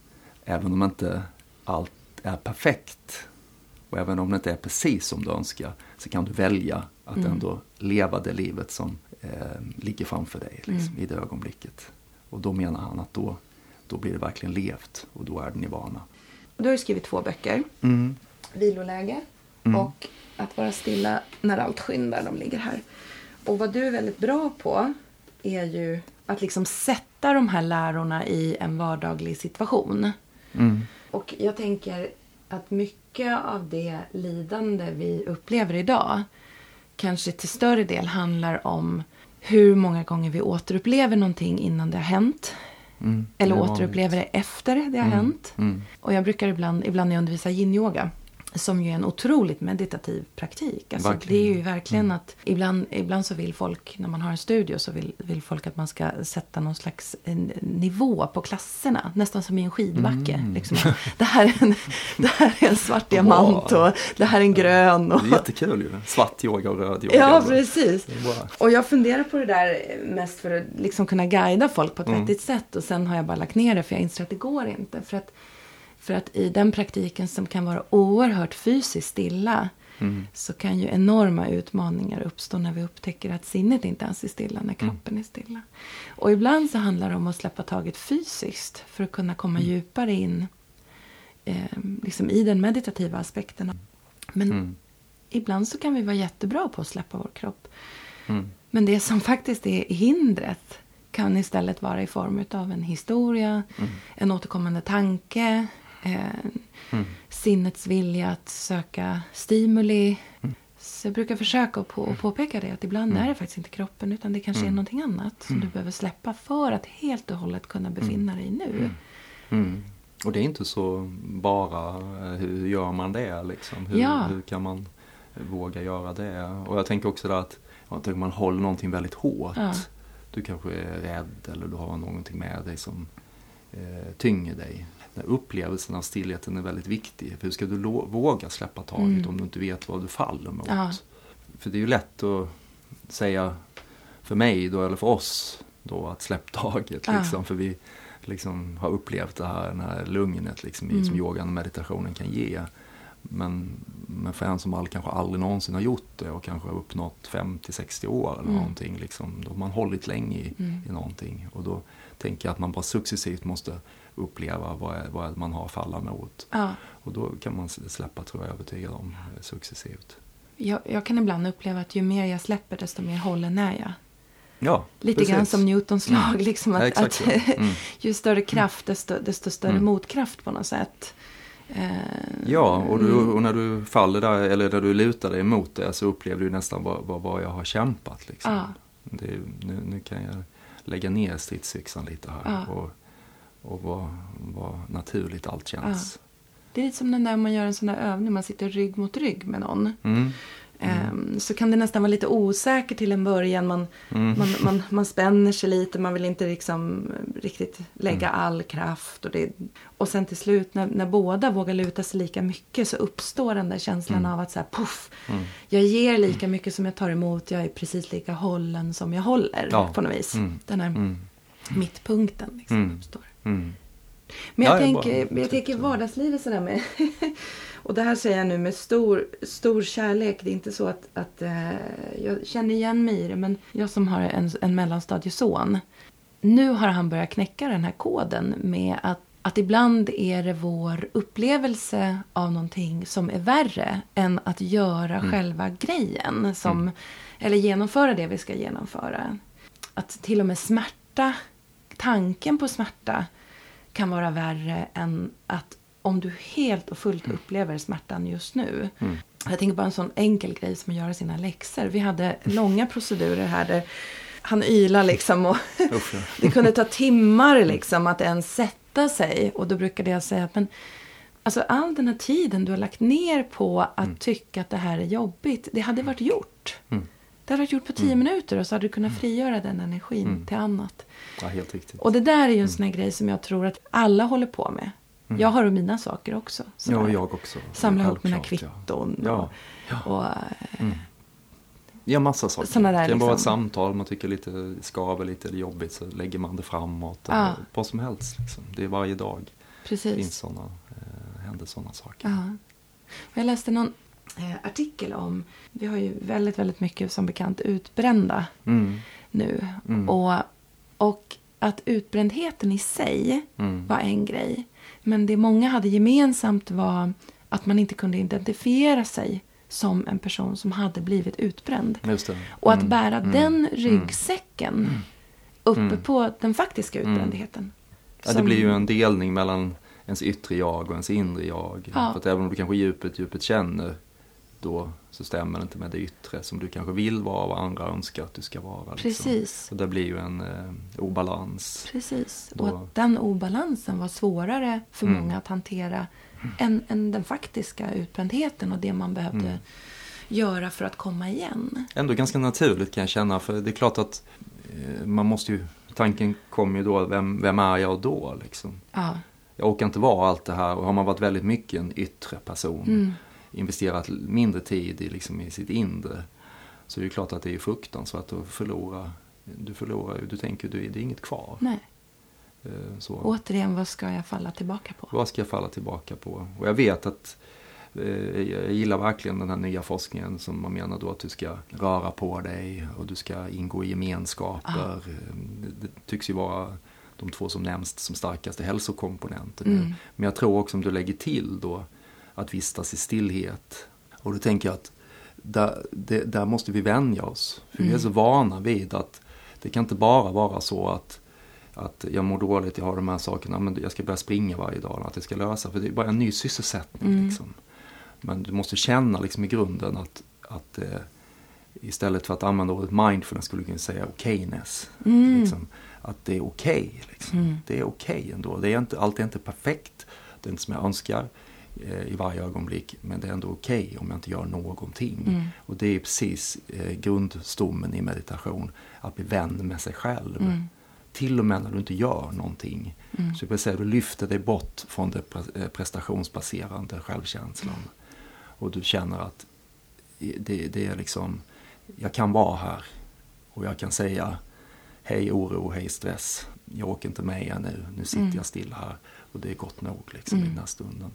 S2: även om inte allt är perfekt och även om det inte är precis som du önskar så kan du välja att
S1: Mm.
S2: ändå leva det livet som eh, ligger framför dig liksom,
S1: Mm.
S2: i det ögonblicket. Och då menar han att då, då blir det verkligen levt och då är det nirvana.
S1: Du har ju skrivit två böcker.
S2: Mm.
S1: Viloläge
S2: Mm.
S1: och Att vara stilla när allt skyndar. De ligger här. Och vad du är väldigt bra på är ju att liksom sätta de här lärorna i en vardaglig situation.
S2: Mm.
S1: Och jag tänker att mycket av det lidande vi upplever idag kanske till större del handlar om hur många gånger vi återupplever någonting innan det har hänt.
S2: Mm.
S1: Eller återupplever det efter det har
S2: Mm.
S1: hänt.
S2: Mm.
S1: Och jag brukar ibland, ibland när jag undervisar yin-yoga som ju är en otroligt meditativ praktik. Alltså,
S2: Verkligen.
S1: det är ju verkligen
S2: Mm.
S1: att ibland, ibland så vill folk, när man har en studio, så vill, vill folk att man ska sätta någon slags nivå på klasserna. Nästan som i en skidbacke.
S2: Mm.
S1: Liksom. Det, här är en, <laughs> det här är en svart diamant och det här är en grön. Och,
S2: Det är jättekul ju. Svart yoga och röd yoga.
S1: ja, precis. Och jag funderar på det där mest för att liksom kunna guida folk på ett
S2: Mm.
S1: vettigt sätt. Och sen har jag bara lagt ner det för jag inser att det går inte. För att, för att i den praktiken som kan vara oerhört fysiskt stilla
S2: Mm.
S1: så kan ju enorma utmaningar uppstå när vi upptäcker att sinnet inte ens är stilla
S2: Mm.
S1: när kroppen är stilla. Och ibland så handlar det om att släppa taget fysiskt för att kunna komma
S2: Mm.
S1: djupare in eh, liksom i den meditativa aspekten. Men
S2: Mm.
S1: ibland så kan vi vara jättebra på att släppa vår kropp.
S2: Mm.
S1: Men det som faktiskt är hindret kan istället vara i form av en historia,
S2: Mm.
S1: en återkommande tanke,
S2: Mm.
S1: sinnets vilja att söka stimuli.
S2: Mm.
S1: Så jag brukar försöka på, påpeka det att ibland
S2: Mm.
S1: är det faktiskt inte kroppen utan det kanske är
S2: Mm.
S1: någonting annat som
S2: Mm.
S1: du behöver släppa för att helt och hållet kunna befinna dig nu.
S2: Mm. Mm. Och det är inte så bara eh, hur gör man det liksom? Hur,
S1: Ja.
S2: hur kan man våga göra det? Och jag tänker också där att tänker man håller någonting väldigt hårt.
S1: Ja.
S2: Du kanske är rädd eller du har någonting med dig som eh, tynger dig. Den upplevelsen av stillheten är väldigt viktig. För hur ska du våga släppa taget
S1: Mm.
S2: om du inte vet vad du faller mot?
S1: Ja.
S2: För det är ju lätt att säga för mig då, eller för oss då, att släpp taget.
S1: Ja.
S2: Liksom, för vi liksom har upplevt det här, den här lugnet liksom,
S1: Mm.
S2: som yogan och meditationen kan ge. Men, men för en som all, kanske aldrig någonsin har gjort det och kanske har uppnått 50-60 år eller
S1: Mm.
S2: någonting. Liksom, då har man hållit länge i,
S1: Mm.
S2: i någonting. Och då tänker jag att man bara successivt måste uppleva vad, är, vad är man har att falla mot.
S1: Ja.
S2: Och då kan man släppa, tror jag, övertygad om, eh, successivt.
S1: Jag, jag kan ibland uppleva att ju mer jag släpper desto mer hållen är jag.
S2: Ja,
S1: Lite
S2: precis.
S1: grann som Newtons lag.
S2: Mm.
S1: Liksom
S2: Ja,
S1: att,
S2: exakt
S1: att.
S2: Mm. <laughs>
S1: ju större kraft desto, desto större
S2: Mm.
S1: motkraft på något sätt. Eh,
S2: Ja, och, du,
S1: mm.
S2: och när du faller där, eller när du lutar dig emot det så upplever du nästan vad, vad, vad jag har kämpat. Liksom.
S1: Ja.
S2: Det, nu, nu kan jag lägga ner stridsyxan lite här
S1: Ja.
S2: och, och vad, vad naturligt allt känns.
S1: Det är lite som den där man gör en sån där övning, man sitter rygg mot rygg med någon.
S2: Mm.
S1: Ehm, så kan det nästan vara lite osäkert till en början. Man,
S2: Mm.
S1: man, man, <laughs> man spänner sig lite, man vill inte liksom riktigt lägga
S2: Mm.
S1: all kraft. Och, det, och sen till slut när, när båda vågar luta sig lika mycket så uppstår den där känslan
S2: Mm.
S1: av att så här, puff,
S2: Mm.
S1: jag ger lika mycket som jag tar emot. Jag är precis lika hållen som jag håller
S2: Ja.
S1: på något vis.
S2: Mm.
S1: Den här
S2: Mm.
S1: mittpunkten liksom
S2: Mm.
S1: uppstår.
S2: Mm.
S1: Men jag
S2: Ja,
S1: tänker,
S2: jag
S1: jag tänker vardagslivet sådär med... <laughs> och det här säger jag nu med stor, stor kärlek. Det är inte så att, att eh, jag känner igen mig i det. Men jag som har en, en mellanstadieson. Nu har han börjat knäcka den här koden med att, att ibland är det vår upplevelse av någonting som är värre än att göra
S2: Mm.
S1: själva grejen. Som,
S2: Mm.
S1: Eller genomföra det vi ska genomföra. Att till och med smärta, tanken på smärta kan vara värre än att om du helt och fullt upplever smärtan just nu.
S2: Mm.
S1: Jag tänker bara en sån enkel grej som att göra sina läxor. Vi hade långa procedurer här där han ylar liksom och <laughs> <laughs> det kunde ta timmar liksom att ens sätta sig. Och då brukade jag säga att men alltså all den här tiden du har lagt ner på att tycka att det här är jobbigt, det hade varit gjort.
S2: Mm.
S1: Det hade varit gjort på tio minuter och så hade du kunnat frigöra den energin
S2: Mm.
S1: till annat.
S2: ja, helt riktigt.
S1: Och det där är ju en sån här grej som jag tror att alla håller på med.
S2: Mm.
S1: Jag har mina saker också.
S2: Ja,
S1: sådär.
S2: jag också.
S1: Samla ihop mina kvitton.
S2: Ja.
S1: Och, och, eh,
S2: Mm. Ja, massa saker.
S1: Såna där
S2: det kan vara ett
S1: liksom-
S2: samtal, man tycker lite skaver lite eller jobbigt så lägger man det framåt.
S1: Ja.
S2: Eller vad som helst. Liksom. Det är varje dag.
S1: precis.
S2: finns såna, eh, händer sådana saker.
S1: Ja. Och Jag läste någon eh, artikel om, vi har ju väldigt, väldigt mycket som bekant utbrända
S2: Mm.
S1: nu.
S2: Mm.
S1: Och, och att utbrändheten i sig
S2: Mm.
S1: var en grej. Men det många hade gemensamt var att man inte kunde identifiera sig som en person som hade blivit utbränd. Och att
S2: Mm.
S1: bära
S2: Mm.
S1: den ryggsäcken uppe
S2: Mm.
S1: på den faktiska utbrändheten.
S2: Ja, det blir ju en delning mellan ens yttre jag och ens inre jag.
S1: Ja.
S2: För att även om du kanske djupet, djupet känner då så stämmer det inte med det yttre som du kanske vill vara och andra önskar att du ska vara. Liksom.
S1: Precis.
S2: Så det blir ju en eh, obalans.
S1: Precis.
S2: Då-
S1: Och att den obalansen var svårare för
S2: Mm.
S1: många att hantera än, än den faktiska utbrändheten och det man behövde
S2: Mm.
S1: göra för att komma igen.
S2: Ändå ganska naturligt kan jag känna för det är klart att eh, man måste ju, tanken kommer ju då, vem, vem är jag då liksom?
S1: Ja.
S2: Jag orkar inte vara allt det här och har man varit väldigt mycket en yttre person,
S1: Mm.
S2: Investerat mindre tid i, liksom, i sitt inre, så är det klart att det är fruktansvärt att förlora. Du förlorar du tänker du, det är inget kvar.
S1: Nej.
S2: Eh, Så.
S1: Återigen, vad ska jag falla tillbaka på?
S2: Vad ska jag falla tillbaka på? Och jag vet att Eh, jag gillar verkligen den här nya forskningen som man menar då att du ska röra på dig och du ska ingå i gemenskaper. Ah. Det, det tycks ju vara de två som nämns som starkaste hälsokomponenter. Mm. Men jag tror också om du lägger till då att vistas i stillhet. Och då tänker jag att där, det, där måste vi vänja oss. För mm. vi är mm. så vana vid att det kan inte bara vara så att, att jag mår dåligt, jag har de här sakerna, men jag ska börja springa varje dag. Att det ska lösa, för det är bara en ny sysselsättning. Mm. Liksom. Men du måste känna liksom i grunden att, att eh, istället för att använda ordet mindfulness skulle du kunna säga okayness. Mm. Liksom, att det är okej. Okay, liksom. mm. Det är okej okay ändå. Det är inte, allt är inte perfekt. Det är inte som jag önskar i varje ögonblick. Men det är ändå okej okay om jag inte gör någonting. Mm. Och det är precis eh, grundstommen i meditation. Att bli vän med sig själv. Mm. Till och med när du inte gör någonting. Mm. Så jag vill säga, du lyfter dig bort från det eh, prestationsbaserade självkänslan. Och du känner att det, det är liksom, jag kan vara här. Och jag kan säga hej oro, hej stress. Jag åker inte med er nu, nu sitter mm. jag still här. Och det är gott nog liksom mm. i den här stunden.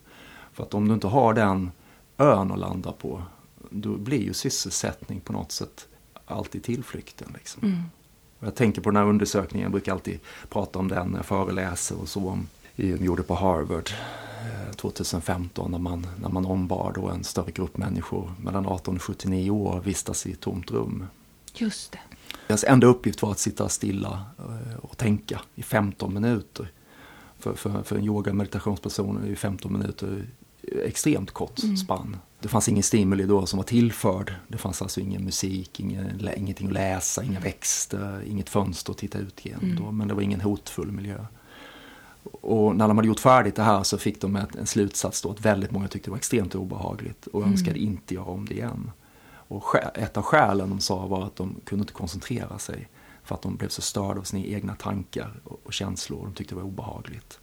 S2: För att om du inte har den ön att landa på, då blir ju sysselsättning på något sätt alltid tillflykten. Liksom. Mm. Jag tänker på den här undersökningen, jag brukar alltid prata om den när jag föreläser och så. Om, gjorde på Harvard 2015 eh, när man, när man ombad då en större grupp människor mellan 18 och 79 år vistas i ett tomt rum.
S1: Just det.
S2: Deras enda uppgift var att sitta stilla eh, och tänka i 15 minuter. För, för, för en yoga meditationsperson är 15 minuter extremt kort mm. spann. Det fanns ingen stimuli då som var tillförd. Det fanns alltså ingen musik, ingen, ingenting att läsa, inga växter, inget fönster att titta ut genom. Mm. Då, men det var ingen hotfull miljö. Och när de hade gjort färdigt det här så fick de en slutsats då att väldigt många tyckte det var extremt obehagligt och mm. önskade inte göra om det igen. Och ett av skälen de sa var att de kunde inte koncentrera sig för att de blev så störda av sina egna tankar och känslor. De tyckte det var obehagligt.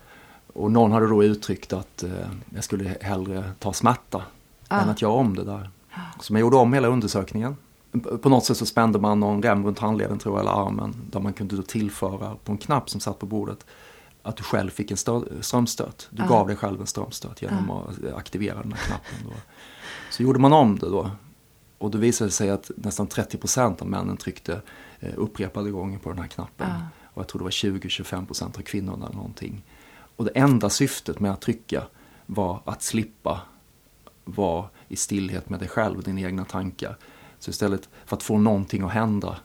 S2: Och någon hade då uttryckt att eh, jag skulle hellre ta smärta ah. än att göra om det där. Så man gjorde om hela undersökningen. På något sätt så spände man någon rem runt handleden tror jag, eller armen, där man kunde då tillföra på en knapp som satt på bordet att du själv fick en strömstöt. Du ah. gav dig själv en strömstöt genom ah. att aktivera den här knappen. Då. Så gjorde man om det då och då visade det sig att nästan 30 procent av männen tryckte eh, upprepade gånger på den här knappen. Ja. Och jag tror det var 20-25 procent av kvinnorna eller någonting. Och det enda syftet med att trycka var att slippa vara i stillhet med dig själv dina egna tankar. Så istället för att få någonting att hända,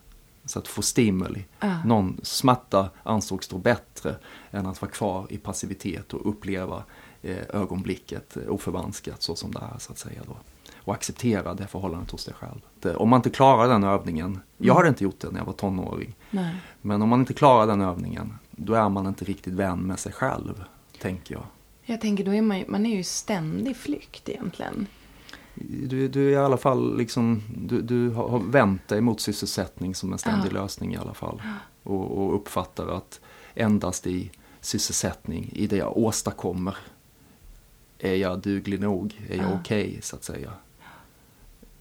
S2: så att få stimuli, ja. någon smärta ansågs då bättre än att vara kvar i passivitet och uppleva eh, ögonblicket oförvanskat så som det är så att säga. Då och acceptera det förhållandet hos dig själv. Om man inte klarar den övningen, jag hade inte gjort det när jag var tonåring,
S1: Nej.
S2: men om man inte klarar den övningen, då är man inte riktigt vän med sig själv, tänker jag.
S1: Jag tänker, då är man, man är ju ständig flykt egentligen.
S2: Du, du är i alla fall liksom, du, du har vänt dig mot sysselsättning som en ständig ja. lösning i alla fall. Och, och uppfattar att endast i sysselsättning, i det jag åstadkommer, är jag duglig nog, är jag ja. okej okay, så att säga.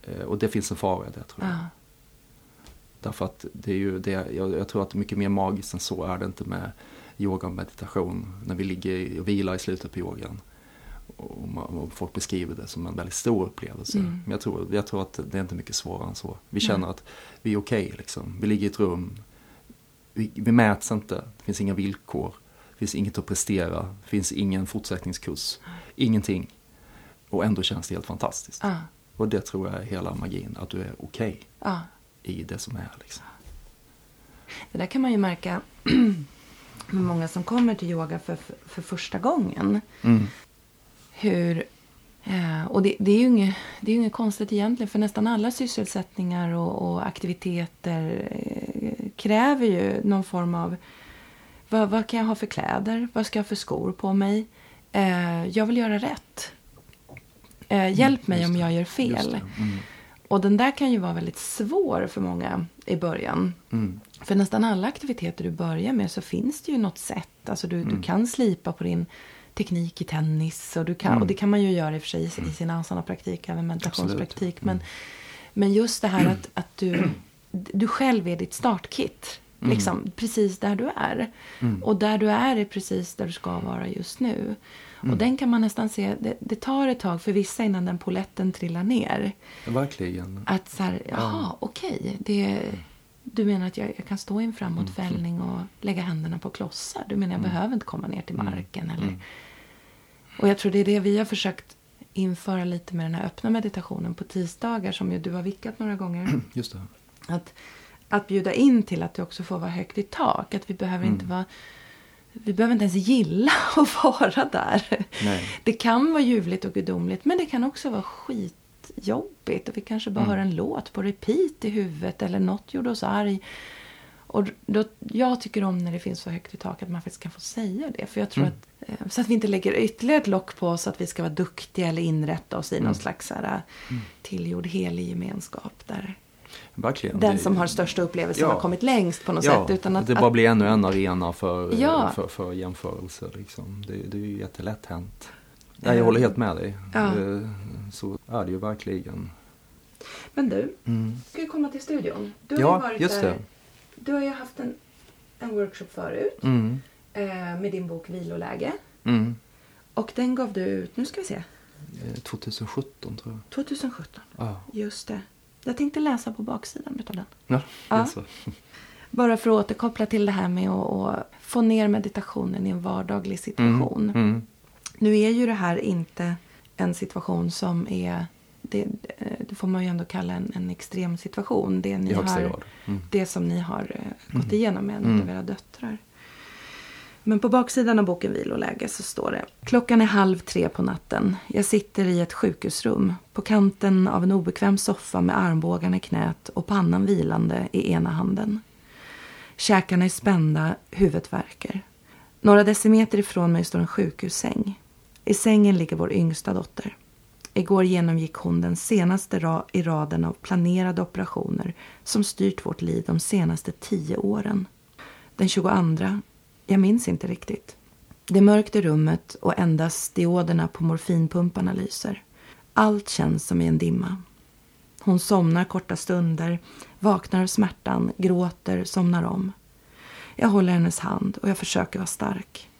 S2: Eh, och det finns en fara i det tror jag. Ja. Därför att det är ju det, jag, jag, tror att mycket mer magiskt än så är det inte med yoga och meditation. När vi ligger och vilar i slutet på yogan. Och, man, och folk beskriver det som en väldigt stor upplevelse. Mm. Men jag tror, jag tror att det är inte mycket svårare än så. Vi känner mm. att vi är okej okay, liksom. Vi ligger i ett rum. Vi, vi mäts inte. Det finns inga villkor. Det finns inget att prestera. Det finns ingen fortsättningskurs. Ingenting. Och ändå känns det helt fantastiskt.
S1: Ah.
S2: Och det tror jag är hela magin, att du är okej okay
S1: ja.
S2: I det som är. Liksom.
S1: Det där kan man ju märka <clears throat> med många som kommer till yoga för, för, för första gången.
S2: Mm.
S1: Hur, eh, och det, det, är ju inget, det är inget konstigt egentligen för nästan alla sysselsättningar och, och aktiviteter eh, kräver ju någon form av vad, vad, kan jag ha för kläder? Vad ska jag ha för skor på mig? Eh, jag vill göra rätt. Eh, mm, hjälp mig om jag gör fel.
S2: Mm.
S1: Och den där kan ju vara väldigt svår för många i början.
S2: Mm.
S1: För nästan alla aktiviteter du börjar med så finns det ju något sätt. Alltså du, du mm. kan slipa på din teknik i tennis. Och, du kan, och mm. det kan man ju göra i och för sig i sin asana-praktik, även meditationspraktik. Men, men just det här att, att du, du själv är ditt startkit. Liksom, precis där du är. Och där du är är precis där du ska vara just nu. Och den kan man nästan se, det, det, tar ett tag för vissa innan den poletten trillar ner.
S2: Verkligen.
S1: Att så här, jaha, ja. okej. Okay, du menar att jag, jag, kan stå i en framåtfällning och lägga händerna på klossar? Du menar jag mm. behöver inte komma ner till mm. marken? Eller? Mm. Och jag tror det är det vi har försökt införa lite med den här öppna meditationen på tisdagar som ju du har vickat några gånger. <clears throat>
S2: Just det.
S1: Att, att bjuda in till att det också får vara högt i tak. Att vi behöver mm. inte vara vi behöver inte ens gilla <laughs> att vara där.
S2: Nej.
S1: Det kan vara ljuvligt och gudomligt men det kan också vara skitjobbigt. Och vi kanske bara mm. hör en låt på repeat i huvudet eller något gjorde oss arg. Och då, jag tycker om när det finns så högt i tak att man faktiskt kan få säga det. För jag tror mm. att, eh, så att vi inte lägger ytterligare ett lock på oss att vi ska vara duktiga eller inrätta oss i mm. någon slags här, mm. tillgjord helig gemenskap. Där
S2: Verkligen.
S1: Den som har största upplevelsen ja. har kommit längst på något
S2: ja,
S1: sätt. Utan
S2: att, det bara blir ännu en arena för, ja. för, för jämförelser. Liksom. Det, det är ju jättelätt hänt. Nej, jag håller helt med dig. Ja. Så är det ju verkligen.
S1: Men du, mm. ska vi komma till studion? Du
S2: har ja, varit just det.
S1: Du har ju haft en, en workshop förut
S2: mm.
S1: eh, med din bok Viloläge.
S2: Mm.
S1: Och den gav du ut, nu ska vi se.
S2: 2017 eh, tror jag.
S1: 2017,
S2: ja.
S1: just det. Jag tänkte läsa på baksidan av den.
S2: Ja, ja. Så. <laughs>
S1: Bara för att återkoppla till det här med att, få ner meditationen i en vardaglig situation.
S2: Mm. Mm.
S1: Nu är ju det här inte en situation som är det, det, får man ju ändå kalla en, en extrem situation. Det, ni har, mm. det som ni har uh, gått mm. igenom med en mm. av era döttrar. Men på baksidan av boken Viloläge så står det Klockan är halv tre på natten. Jag sitter i ett sjukhusrum på kanten av en obekväm soffa med armbågarna i knät och pannan vilande i ena handen. Käkarna är spända, huvudet värker. Några decimeter ifrån mig står en sjukhussäng. I sängen ligger vår yngsta dotter. Igår genomgick hon den senaste ra i raden av planerade operationer som styrt vårt liv de senaste tio åren. Den 22, jag minns inte riktigt. Det är mörkt i rummet och endast dioderna på morfinpumparna lyser. Allt känns som i en dimma. Hon somnar korta stunder, vaknar av smärtan, gråter, somnar om. Jag håller hennes hand och jag försöker vara stark.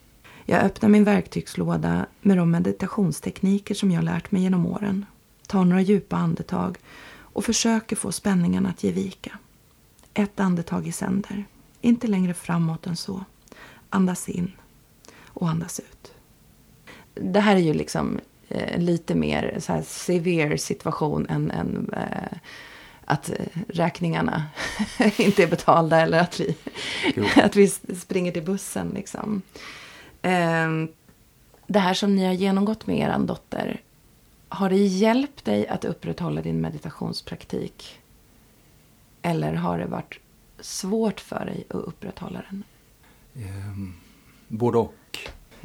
S1: Jag öppnar min verktygslåda med de meditationstekniker som jag lärt mig genom åren. Tar några djupa andetag och försöker få spänningarna att ge vika. Ett andetag i sänder. Inte längre framåt än så. Andas in och andas ut. Det här är ju liksom eh, lite mer så här severe situation än, än eh, att eh, räkningarna <laughs> inte är betalda eller att vi, <laughs> att vi springer till bussen. Liksom. Ehm, det här som ni har genomgått med er dotter, har det hjälpt dig att upprätthålla din meditationspraktik? Eller har det varit svårt för dig att upprätthålla den?
S2: Um, både och.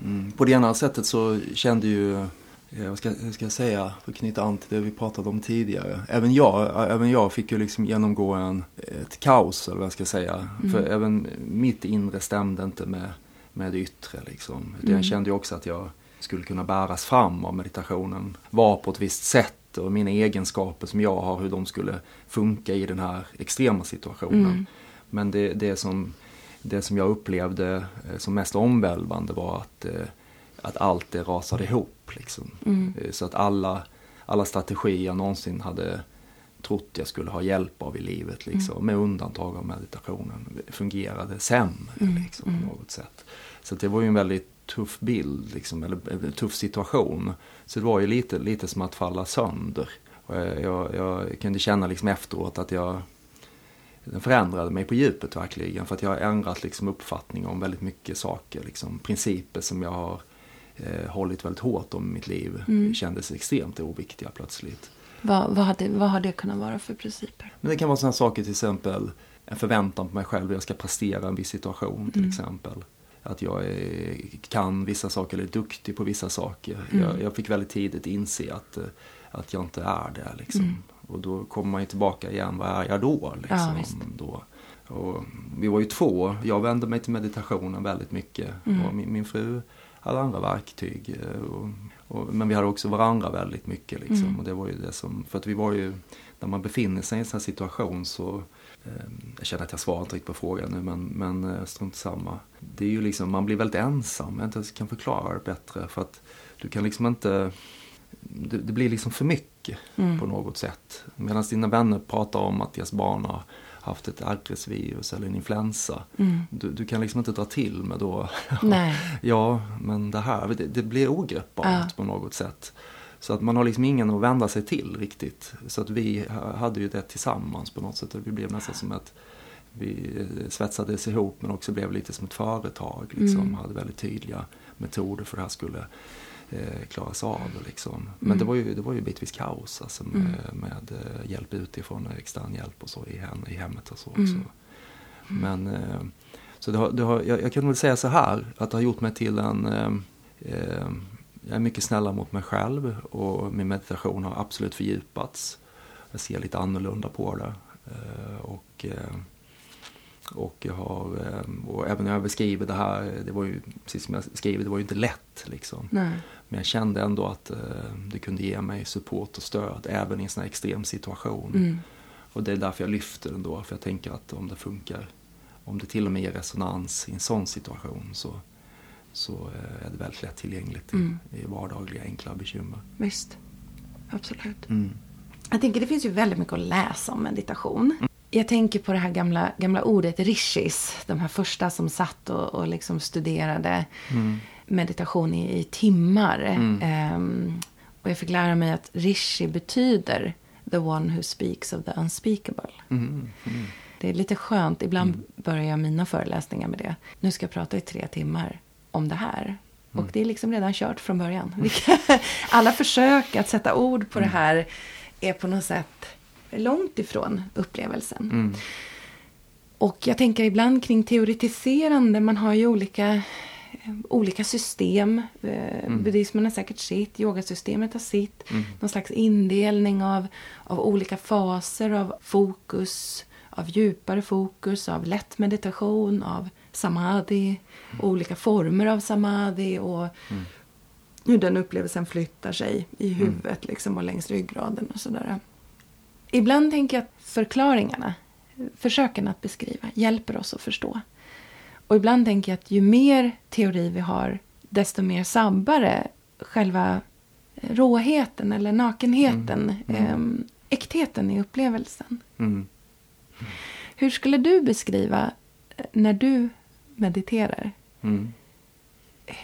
S2: Mm. På det ena sättet så kände ju, eh, vad ska, ska jag säga, för att knyta an till det vi pratade om tidigare. Även jag, även jag fick ju liksom genomgå en, ett kaos, eller vad jag ska säga. Mm. För även mitt inre stämde inte med med det yttre. Liksom. Mm. Jag kände ju också att jag skulle kunna bäras fram av meditationen. Var på ett visst sätt och mina egenskaper som jag har, hur de skulle funka i den här extrema situationen. Mm. Men det, det, som, det som jag upplevde eh, som mest omvälvande var att, eh, att allt det rasade ihop. Liksom.
S1: Mm.
S2: Eh, så att alla, alla strategier jag någonsin hade trott jag skulle ha hjälp av i livet, liksom, mm. med undantag av meditationen, fungerade sämre mm. liksom, på mm. något sätt. Så det var ju en väldigt tuff bild, liksom, eller en tuff situation. Så det var ju lite, lite som att falla sönder. Och jag, jag, jag kunde känna liksom efteråt att jag den förändrade mig på djupet verkligen. För att jag har ändrat liksom uppfattning om väldigt mycket saker. Liksom, principer som jag har eh, hållit väldigt hårt om i mitt liv mm. kändes extremt oviktiga plötsligt.
S1: Vad, vad, hade, vad har det kunnat vara för principer?
S2: Men det kan vara sådana saker till exempel en förväntan på mig själv hur jag ska prestera en viss situation till mm. exempel. Att jag är, kan vissa saker eller är duktig på vissa saker. Mm. Jag, jag, fick väldigt tidigt inse att, att jag inte är det. Liksom. Och då kommer man ju tillbaka igen, vad är jag då? Liksom, ja, då? Och vi var ju två, jag vände mig till meditationen väldigt mycket. Mm. Och min, min fru hade andra verktyg. Och, och, men vi hade också varandra väldigt mycket. Liksom. Mm. Och det var ju det som, för att vi var ju, när man befinner sig i en sån här situation så eh, jag känner att jag svarar inte riktigt på frågan nu men, men eh, strunt samma. Det är ju liksom, man blir väldigt ensam, jag inte kan förklara det bättre. För att du kan liksom inte, det, det blir liksom för mycket
S1: Mm.
S2: på något sätt. Medan dina vänner pratar om att deras barn har haft ett RS-virus eller en influensa.
S1: Mm.
S2: Du, du kan liksom inte dra till med då, <laughs>
S1: Nej.
S2: ja men det här, det, det blir ogreppbart
S1: Ja.
S2: på något sätt. Så att man har liksom ingen att vända sig till riktigt. Så att vi ha- hade ju det tillsammans på något sätt. Vi blev nästan som ett, vi eh, svetsades ihop men också blev lite som ett företag. Liksom.
S1: Mm.
S2: Hade väldigt tydliga metoder för hur det här skulle eh, klaras av. Liksom. Men
S1: Mm.
S2: det var ju, det var ju bitvis kaos alltså, med,
S1: Mm.
S2: med eh, hjälp utifrån, eh, extern hjälp och så i, hem, i hemmet och så.
S1: Mm.
S2: också. Men eh, så det har, det har, jag, jag kan väl säga så här att det har gjort mig till en eh, eh, jag är mycket snällare mot mig själv och min meditation har absolut fördjupats. Jag ser lite annorlunda på det. Eh, och, eh, och jag har, eh, och även när jag beskriver det här, det var ju, precis som jag skriver, det var ju inte lätt liksom.
S1: Nej.
S2: Men jag kände ändå att eh, det kunde ge mig support och stöd även i en sån här extrem situation.
S1: Mm.
S2: Och det är därför jag lyfter den då, för jag tänker att om det funkar, om det till och med ger resonans i en sån situation så, så eh, är det väldigt lättillgängligt i,
S1: Mm.
S2: i vardagliga enkla bekymmer.
S1: Visst. Absolut.
S2: Mm.
S1: Jag tänker det finns ju väldigt mycket att läsa om meditation. Jag tänker på det här gamla, gamla ordet rishis. De här första som satt och, och liksom studerade
S2: Mm.
S1: Meditation i, i timmar.
S2: Mm.
S1: Ehm, och jag fick lära mig att rishi betyder the one who speaks of the unspeakable.
S2: Mm. Mm.
S1: Det är lite skönt. Ibland börjar jag mina föreläsningar med det. Nu ska jag prata i tre timmar om det här. Och det är liksom redan kört från början. <laughs> Alla försök att sätta ord på det här är på något sätt långt ifrån upplevelsen.
S2: Mm.
S1: Och jag tänker ibland kring teoretiserande. Man har ju olika, olika system. Eh, Buddhismen har säkert sitt, yogasystemet har sitt. Någon slags indelning av, av olika faser av fokus. Av djupare fokus, av lätt meditation, av samadhi. Olika former av samadhi och hur den upplevelsen flyttar sig i huvudet liksom, och längs ryggraden och sådär. Ibland tänker jag att förklaringarna, försöken att beskriva, hjälper oss att förstå. Och ibland tänker jag att ju mer teori vi har, desto mer sabbare själva råheten eller nakenheten, ehm, äktheten i upplevelsen.
S2: Mm.
S1: Hur skulle du beskriva eh, när du mediterar?
S2: Mm.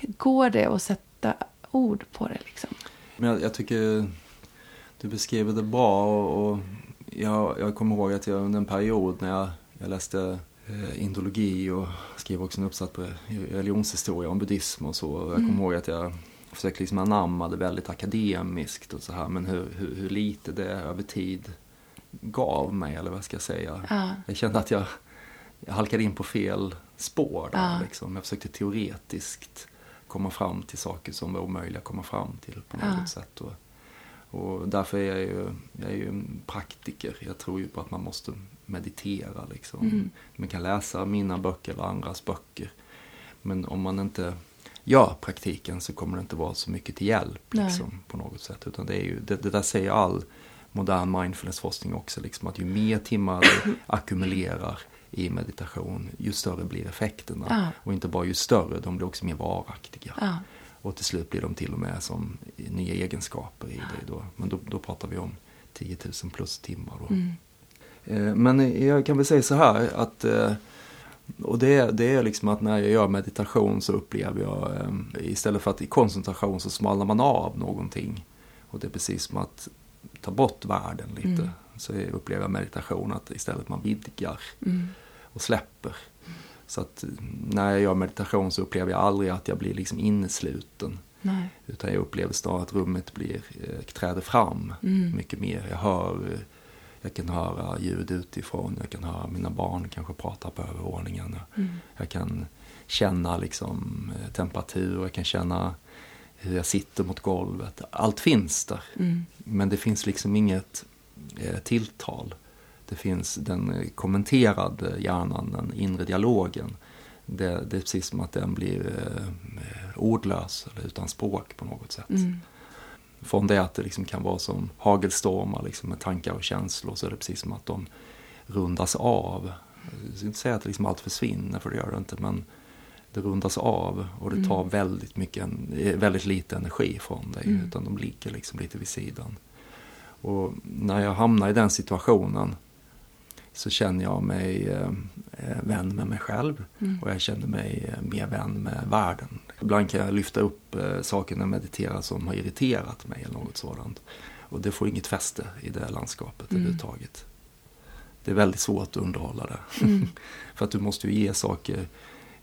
S1: Går det att sätta ord på det? Liksom?
S2: Men jag, jag tycker du beskriver det bra och, och jag, jag kommer ihåg att jag under en period när jag, jag läste eh, indologi och skrev också en uppsats på religionshistoria om buddhism och så. Jag kommer ihåg att jag försökte liksom anamma det väldigt akademiskt och så här men hur, hur, hur lite det över tid gav mig eller vad ska jag säga.
S1: Ja.
S2: Jag kände att jag, jag halkade in på fel spår där
S1: Ja.
S2: liksom. Jag försökte teoretiskt komma fram till saker som var omöjliga att komma fram till på något
S1: Ja.
S2: sätt. Och, och därför är jag ju, jag är ju en praktiker. Jag tror ju på att man måste meditera liksom.
S1: Mm.
S2: Man kan läsa mina böcker eller andras böcker. Men om man inte gör praktiken så kommer det inte vara så mycket till hjälp liksom, på något sätt. Utan det, är ju, det, det där säger all modern mindfulnessforskning också. Liksom, att ju mer timmar du <coughs> ackumulerar i meditation, ju större blir effekterna.
S1: Ja.
S2: Och inte bara ju större, de blir också mer varaktiga.
S1: Ja.
S2: Och till slut blir de till och med som nya egenskaper i dig då. Men då, då pratar vi om 10 000 plus timmar då.
S1: Mm.
S2: Eh, Men jag kan väl säga så här att eh, och det, är- det är liksom att när jag gör meditation så upplever jag eh, istället för att i koncentration så smalnar man av någonting. Och det är precis som att ta bort världen lite.
S1: Mm.
S2: Så jag upplever meditation att istället man vidgar
S1: Mm.
S2: och släpper. Så att eh, när jag gör meditation så upplever jag aldrig att jag blir liksom innesluten.
S1: Nej.
S2: Utan jag upplever snarare att rummet blir, eh, träder fram
S1: Mm.
S2: mycket mer. Jag hör, eh, jag kan höra ljud utifrån, jag kan höra mina barn kanske prata på övervåningen.
S1: Mm.
S2: Jag kan känna liksom temperatur, jag kan känna hur jag sitter mot golvet. Allt finns där.
S1: Mm.
S2: Men det finns liksom inget eh, tilltal. Det finns den eh, kommenterade hjärnan, den inre dialogen. Det, det är precis som att den blir eh, eh, ordlös eller utan språk på något sätt.
S1: Mm.
S2: Från det att det liksom kan vara som hagelstormar liksom med tankar och känslor så är det precis som att de rundas av. Jag ska inte säga att liksom allt försvinner, för det gör det inte, men det rundas av och det tar väldigt, mycket, väldigt lite energi från dig.
S1: Mm.
S2: Utan de ligger liksom lite vid sidan. Och när jag hamnar i den situationen så känner jag mig eh, vän med mig själv
S1: Mm.
S2: och jag känner mig eh, mer vän med världen. Ibland kan jag lyfta upp eh, saker när jag mediterar som har irriterat mig eller något sådant. Och det får inget fäste i det landskapet
S1: Mm.
S2: överhuvudtaget. Det är väldigt svårt att underhålla det.
S1: Mm. <laughs>
S2: För att du måste ju ge saker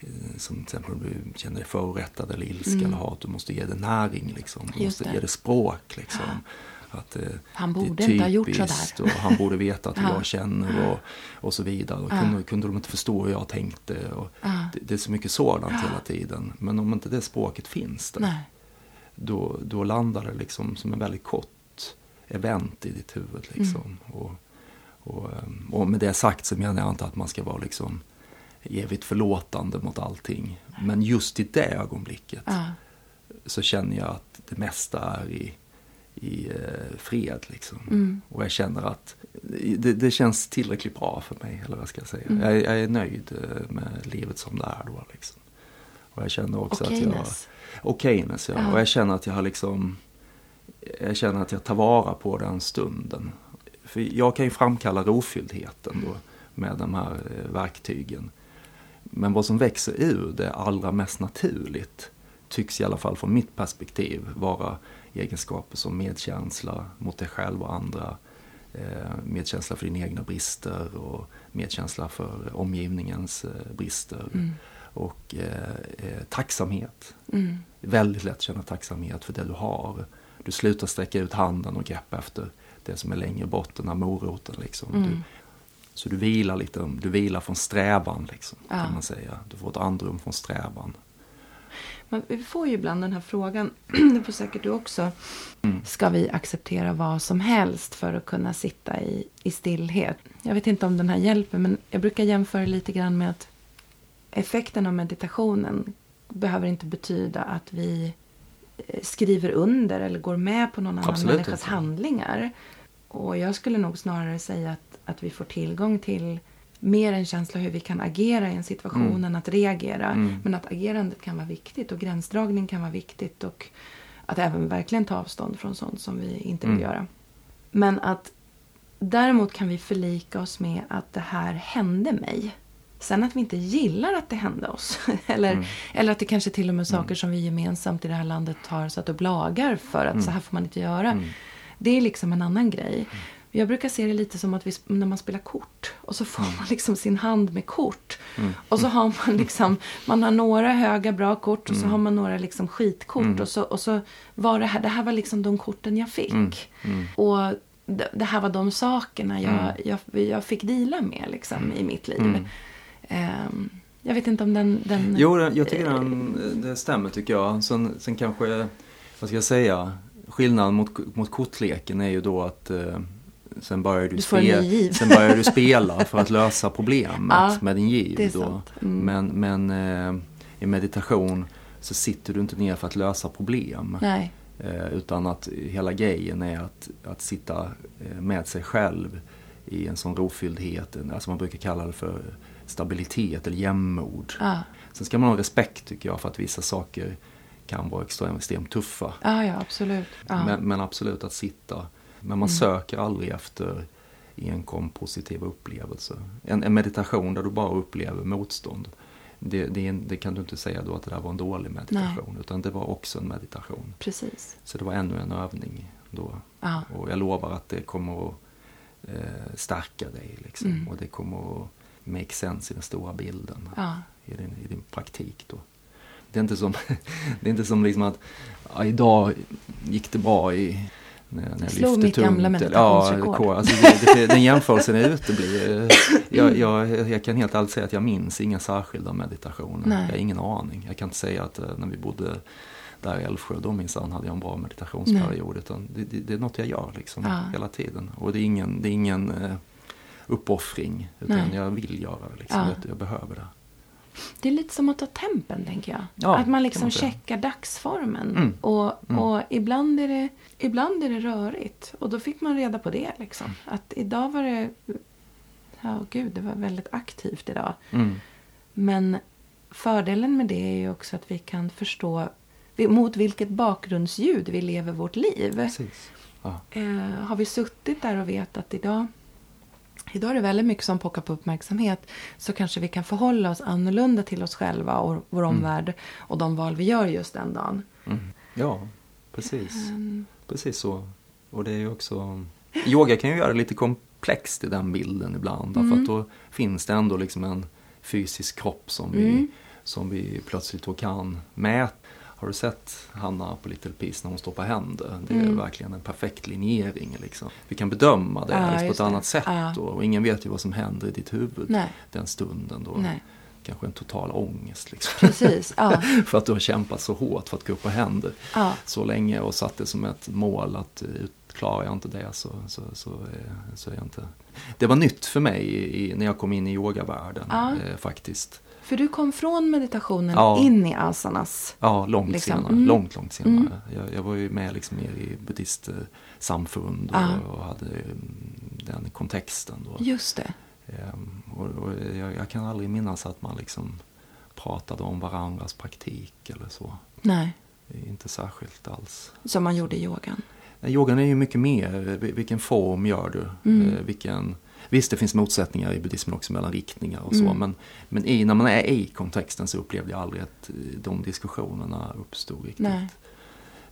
S2: eh, som till exempel om du känner dig förorättad eller ilska
S1: Mm.
S2: eller hat. Du måste ge det näring liksom. Du
S1: Just
S2: måste
S1: det.
S2: ge det språk liksom. Att,
S1: Han
S2: det är
S1: borde inte ha gjort sådär.
S2: Och han borde veta att <laughs>
S1: Ja.
S2: jag känner och, och så vidare. Och kunde, kunde de inte förstå hur jag tänkte. Och det, det är så mycket sådant hela tiden. Men om inte det språket finns där,
S1: Nej.
S2: då, då landar det liksom som en väldigt kort event i ditt huvud. Liksom.
S1: Mm.
S2: Och, och, ehm, och med det sagt så menar jag inte att man ska vara liksom evigt förlåtande mot allting. Men just i det ögonblicket
S1: Ja.
S2: så känner jag att det mesta är i, i eh, fred. Liksom.
S1: Mm.
S2: Och jag känner att det, det känns tillräckligt bra för mig. Eller vad ska jag säga.
S1: Mm.
S2: Jag, jag är nöjd eh, med livet som det är då. Liksom. Och jag känner också att jag...
S1: Okayness,
S2: ja.
S1: Ja.
S2: Och jag känner att jag har liksom... Jag känner att jag tar vara på den stunden. För jag kan ju framkalla rofylldheten då med de här eh, verktygen. Men vad som växer ur det allra mest naturligt tycks i alla fall från mitt perspektiv vara egenskaper som medkänsla mot dig själv och andra. Eh, medkänsla för dina egna brister och medkänsla för omgivningens eh, brister.
S1: Mm.
S2: Och eh, tacksamhet.
S1: Mm.
S2: Väldigt lätt att känna tacksamhet för det du har. Du slutar sträcka ut handen och greppa efter det som är längre bort, den här moroten. Liksom.
S1: Mm.
S2: Du, så du vilar lite, du vilar från strävan liksom,
S1: Ja.
S2: kan man säga. Du får ett andrum från strävan.
S1: Men vi får ju ibland den här frågan, <clears throat> det får säkert du också.
S2: Mm.
S1: Ska vi acceptera vad som helst för att kunna sitta i, i stillhet? Jag vet inte om den här hjälper, men jag brukar jämföra lite grann med att effekten av meditationen behöver inte betyda att vi eh, skriver under eller går med på någon annan
S2: Absolut
S1: människas
S2: inte.
S1: handlingar. Och jag skulle nog snarare säga att, att vi får tillgång till mer en känsla hur vi kan agera i en situation
S2: Mm.
S1: än att reagera.
S2: Mm.
S1: Men att agerandet kan vara viktigt och gränsdragning kan vara viktigt. Och att även verkligen ta avstånd från sånt som vi inte vill
S2: Mm.
S1: göra. Men att däremot kan vi förlika oss med att det här hände mig. Sen att vi inte gillar att det hände oss. <laughs> eller,
S2: Mm.
S1: eller att det kanske till och med är saker som vi gemensamt i det här landet har satt upp lagar för att
S2: Mm.
S1: så här får man inte göra.
S2: Mm.
S1: Det är liksom en annan grej. Jag brukar se det lite som att vi, när man spelar kort och så får man liksom sin hand med kort.
S2: Mm.
S1: Och så har man liksom, man har några höga bra kort och så har man några liksom skitkort.
S2: Mm.
S1: Och, så, och så var det här, det här var liksom de korten jag fick.
S2: Mm. Mm.
S1: Och det, det här var de sakerna jag,
S2: Mm.
S1: jag, jag fick dela med liksom, i mitt liv.
S2: Mm.
S1: Ehm, jag vet inte om den... den
S2: Jo, jag tycker den, det stämmer tycker jag. Sen, sen kanske, vad ska jag säga, skillnaden mot, mot kortleken är ju då att eh, sen börjar du,
S1: Du giv.
S2: sen börjar du <laughs> spela för att lösa problemet
S1: Ja,
S2: med din giv. då.
S1: Mm.
S2: Men, men eh, i meditation så sitter du inte ner för att lösa problem. Eh, utan att hela grejen är att, att sitta eh, med sig själv i en sån rofylldhet, alltså man brukar kalla det för stabilitet eller jämnmod.
S1: Ja,
S2: Sen ska man ha respekt tycker jag för att vissa saker kan vara extremt, extremt tuffa.
S1: ja, ja absolut.
S2: Men, men absolut att sitta. Men man
S1: Mm.
S2: söker aldrig efter enkom positiva upplevelser. En, en meditation där du bara upplever motstånd. Det, det, det kan du inte säga då att det där var en dålig meditation. Utan det var också en meditation.
S1: Precis.
S2: Så det var ännu en övning då.
S1: Ja.
S2: Och jag lovar att det kommer att eh, stärka dig. Liksom.
S1: Mm.
S2: Och det kommer att make sense i den stora bilden.
S1: Ja.
S2: I, din, I din praktik då. Det är inte som, <laughs> det är inte som liksom att ja, idag gick det bra i när, när jag lyfte
S1: mitt gamla meditationsrekord.
S2: Alltså det, det, den jämförelsen är uteblir. <laughs> Jag, jag, jag kan helt ärligt säga att jag minns inga särskilda meditationer.
S1: Nej.
S2: Jag har ingen aning. Jag kan inte säga att eh, när vi bodde där i Älvsjö, då minsann hade jag en bra meditationsperiod. Det, det, det är något jag gör liksom
S1: Ja.
S2: hela tiden. Och det är ingen, det är ingen eh, uppoffring. Utan
S1: Nej.
S2: jag vill göra det. Liksom.
S1: Ja.
S2: Jag, jag behöver det.
S1: Det är lite som att ta tempen, tänker jag.
S2: Ja,
S1: att man liksom
S2: man
S1: checkar dagsformen.
S2: Mm.
S1: Och,
S2: Mm.
S1: och ibland, är det, ibland är det rörigt. Och då fick man reda på det. Liksom. Att idag var det... Ja, gud, det var väldigt aktivt idag.
S2: Mm.
S1: Men fördelen med det är ju också att vi kan förstå mot vilket bakgrundsljud vi lever vårt liv.
S2: Ja.
S1: Eh, har vi suttit där och vet att idag Idag är det väldigt mycket som pockar på uppmärksamhet så kanske vi kan förhålla oss annorlunda till oss själva och vår
S2: Mm.
S1: omvärld och de val vi gör just den dagen.
S2: Mm. Ja, precis.
S1: Mm.
S2: Precis så. Och det är ju också... Yoga kan ju göra det lite komplext i den bilden ibland. Därför
S1: Mm.
S2: att då finns det ändå liksom en fysisk kropp som vi,
S1: Mm.
S2: som vi plötsligt då kan mäta. Har du sett Hanna på Little Peace när hon står på händer? Det är
S1: Mm.
S2: verkligen en perfekt linjering. Liksom. Vi kan bedöma det liksom, på ett
S1: det.
S2: annat sätt.
S1: Ja.
S2: Då, och ingen vet ju vad som händer i ditt huvud
S1: Nej,
S2: den stunden. Då.
S1: nej,
S2: Kanske en total ångest. Liksom.
S1: precis. Ja, <laughs>
S2: för att du har kämpat så hårt för att gå upp på händer så länge och satt det som ett mål att eh, klarar jag inte det så, så, så, eh, så är jag inte... Det var nytt för mig i, när jag kom in i yogavärlden
S1: Ja.
S2: eh, faktiskt.
S1: För du kom från meditationen
S2: Ja.
S1: in i asanas.
S2: Ja, långt
S1: Liksom,
S2: senare.
S1: mm.
S2: Långt, långt senare.
S1: Mm.
S2: Jag, jag var ju med liksom mer i buddhistsamfund och,
S1: Ja.
S2: och hade mm, den kontexten då.
S1: Just det.
S2: Ehm, och, och jag, jag kan aldrig minnas att man liksom pratade om varandras praktik eller så.
S1: Nej,
S2: Inte särskilt alls.
S1: som man gjorde i yogan.
S2: Yogan är ju mycket mer, vil- vilken form gör du?
S1: Mm.
S2: Eh, Vilken, visst, det finns motsättningar i buddhismen också mellan riktningar och så,
S1: Mm.
S2: men, men i, när man är i kontexten så upplevde jag aldrig att eh, de diskussionerna uppstod riktigt.
S1: Nej.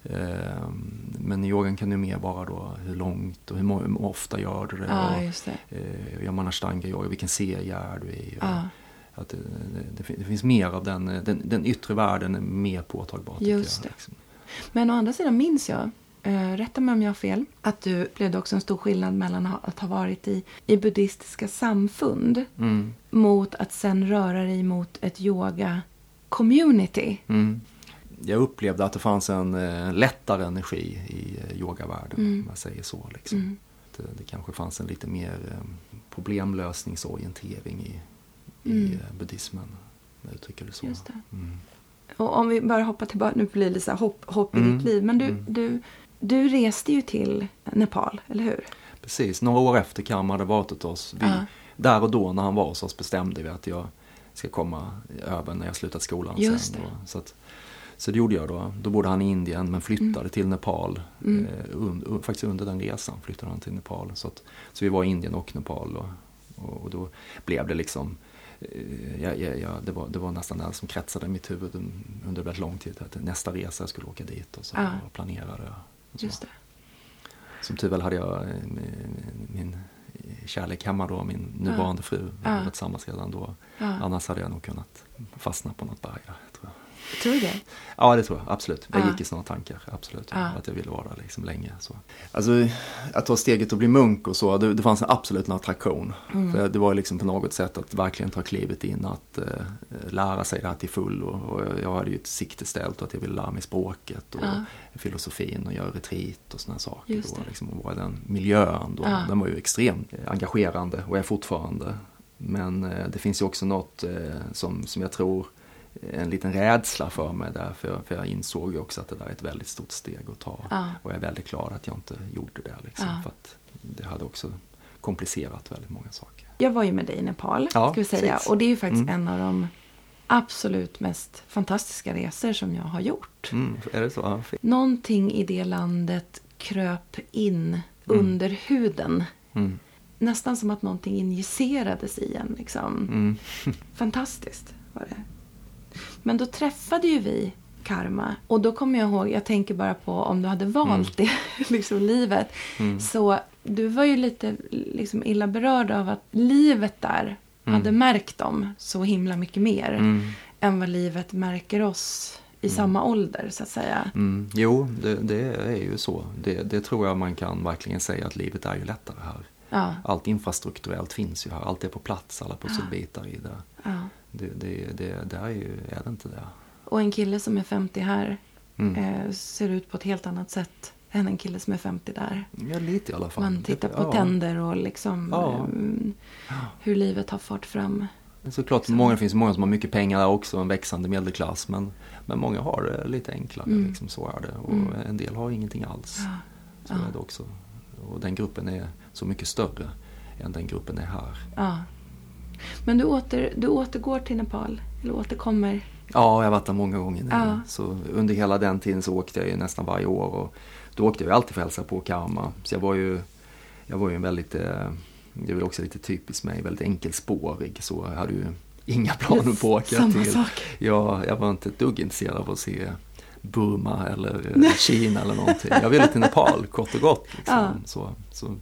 S2: Eh, Men i yogan kan det mer vara då hur långt och hur, ofta gör du det? Och,
S1: just det.
S2: eh, Gör man ashtanga yoga, vilken serie är du i? Och Att det, det, det, fin- det finns mer av den, eh, den, den yttre världen är mer påtagbar.
S1: Just
S2: jag, liksom.
S1: Men å andra sidan minns jag, eh, rätta mig om jag har fel, att du upplevde också en stor skillnad mellan att ha varit i, i buddhistiska samfund
S2: Mm.
S1: mot att sen röra dig mot ett yoga-community.
S2: Mm. Jag upplevde att det fanns en eh, lättare energi i eh, yogavärlden,
S1: Mm.
S2: om jag säger så. Liksom.
S1: Mm.
S2: Det, det kanske fanns en lite mer eh, problemlösningsorientering i,
S1: Mm.
S2: i eh, buddhismen, om jag uttrycker det så. Mm.
S1: Och om vi bara hoppar tillbaka, nu blir det lite så här hopp, hopp i
S2: Mm.
S1: ditt liv. Men du,
S2: Mm.
S1: du, du reste ju till Nepal, eller hur?
S2: Precis, några år efter Kam hade varit hos oss, vi,
S1: Ja.
S2: där och då när han var hos oss bestämde vi att jag ska komma över när jag slutat skolan
S1: Just
S2: sen. Då. Så, att, så det gjorde jag då. Då bodde han i Indien men flyttade till Nepal.
S1: Mm.
S2: Eh, un, un, faktiskt under den resan flyttade han till Nepal. Så, att, så vi var i Indien och Nepal. Och, och, och då blev det liksom eh, Ja, ja, ja, det, var, det var nästan det som kretsade i mitt huvud un- under väldigt lång tid. Att nästa resa jag skulle åka dit och så och planerade. Och så.
S1: Just det.
S2: Som tur väl hade jag eh, min kärlek hemma då, min nuvarande fru. Vi
S1: Ja.
S2: var tillsammans redan då.
S1: Ja.
S2: Annars hade jag nog kunnat fastna på något berg där, tror
S1: du det?
S2: Ja, det tror jag. Absolut. Jag
S1: Ja.
S2: gick i sådana tankar. Absolut.
S1: Ja.
S2: Att jag ville vara där liksom länge. Så. Alltså, att ta steget och bli munk och så, det, det fanns en absolut en attraktion.
S1: Mm.
S2: För det var liksom på något sätt att verkligen ta klivet in, att eh, lära sig det här till full. Och, och jag hade ju ett sikte ställt att jag ville lära mig språket och
S1: Ja.
S2: filosofin och göra retreat och sådana saker.
S1: Just
S2: liksom, och vara i den miljön då.
S1: Ja.
S2: Den var ju extremt engagerande och är fortfarande. Men eh, det finns ju också något eh, som, som jag tror en liten rädsla för mig där. För jag, för jag insåg ju också att det där är ett väldigt stort steg att ta.
S1: Ja.
S2: Och jag är väldigt glad att jag inte gjorde det. Liksom,
S1: Ja.
S2: För att det hade också komplicerat väldigt många saker.
S1: Jag var ju med dig i Nepal,
S2: Ja,
S1: ska vi säga.
S2: precis.
S1: Och det är ju faktiskt
S2: Mm.
S1: en av de absolut mest fantastiska resor som jag har gjort.
S2: Mm, är det så? Ja.
S1: Någonting i det landet kröp in under huden.
S2: Mm,
S1: Nästan som att någonting injicerades i en. Liksom.
S2: mm, <laughs>
S1: Fantastiskt var det. Men då träffade ju vi Karma. Och då kommer jag ihåg, jag tänker bara på om du hade valt det, <laughs> liksom livet.
S2: Mm.
S1: Så du var ju lite liksom, illa berörd av att livet där
S2: Mm.
S1: hade märkt dem så himla mycket mer.
S2: mm,
S1: Än vad livet märker oss i samma ålder, så att säga.
S2: mm. Jo, det, det är ju så. Det, det tror jag man kan verkligen säga att livet är ju lättare här.
S1: Ja,
S2: Allt infrastrukturellt finns ju här. Allt är på plats, alla pusselbitar i det.
S1: ja.
S2: Det, det, det, det är ju, är det inte det?
S1: Och en kille som är 50 här
S2: Mm.
S1: eh, ser ut på ett helt annat sätt än en kille som är 50 där.
S2: Ja, lite i alla fall.
S1: Man tittar på
S2: ja.
S1: tänder och liksom
S2: Ja.
S1: ehm, hur livet har fart fram.
S2: Såklart,
S1: Liksom.
S2: många, det finns många som har mycket pengar där också, en växande medelklass. Men, men många har det lite enklare,
S1: Mm.
S2: liksom, så är det. Och
S1: Mm.
S2: en del har ingenting alls.
S1: Ja.
S2: Så
S1: Ja.
S2: är det också. Och den gruppen är så mycket större än den gruppen är här.
S1: Men du, åter, du återgår till Nepal? Eller återkommer?
S2: Ja, jag har varit där många gånger nu.
S1: Ja.
S2: Så under hela den tiden så åkte jag ju nästan varje år. Och då åkte jag ju alltid för att hälsa på Karma. Så jag var ju, jag var ju en väldigt, eh, det är väl också lite typiskt mig, väldigt enkelspårig. Så jag hade ju inga planer på att åka
S1: Samma
S2: till.
S1: sak.
S2: Ja, jag var inte ett dugg intresserad av att se Burma eller eh, Kina eller någonting. Jag ville till Nepal kort och gott. Liksom.
S1: Ja.
S2: Så, så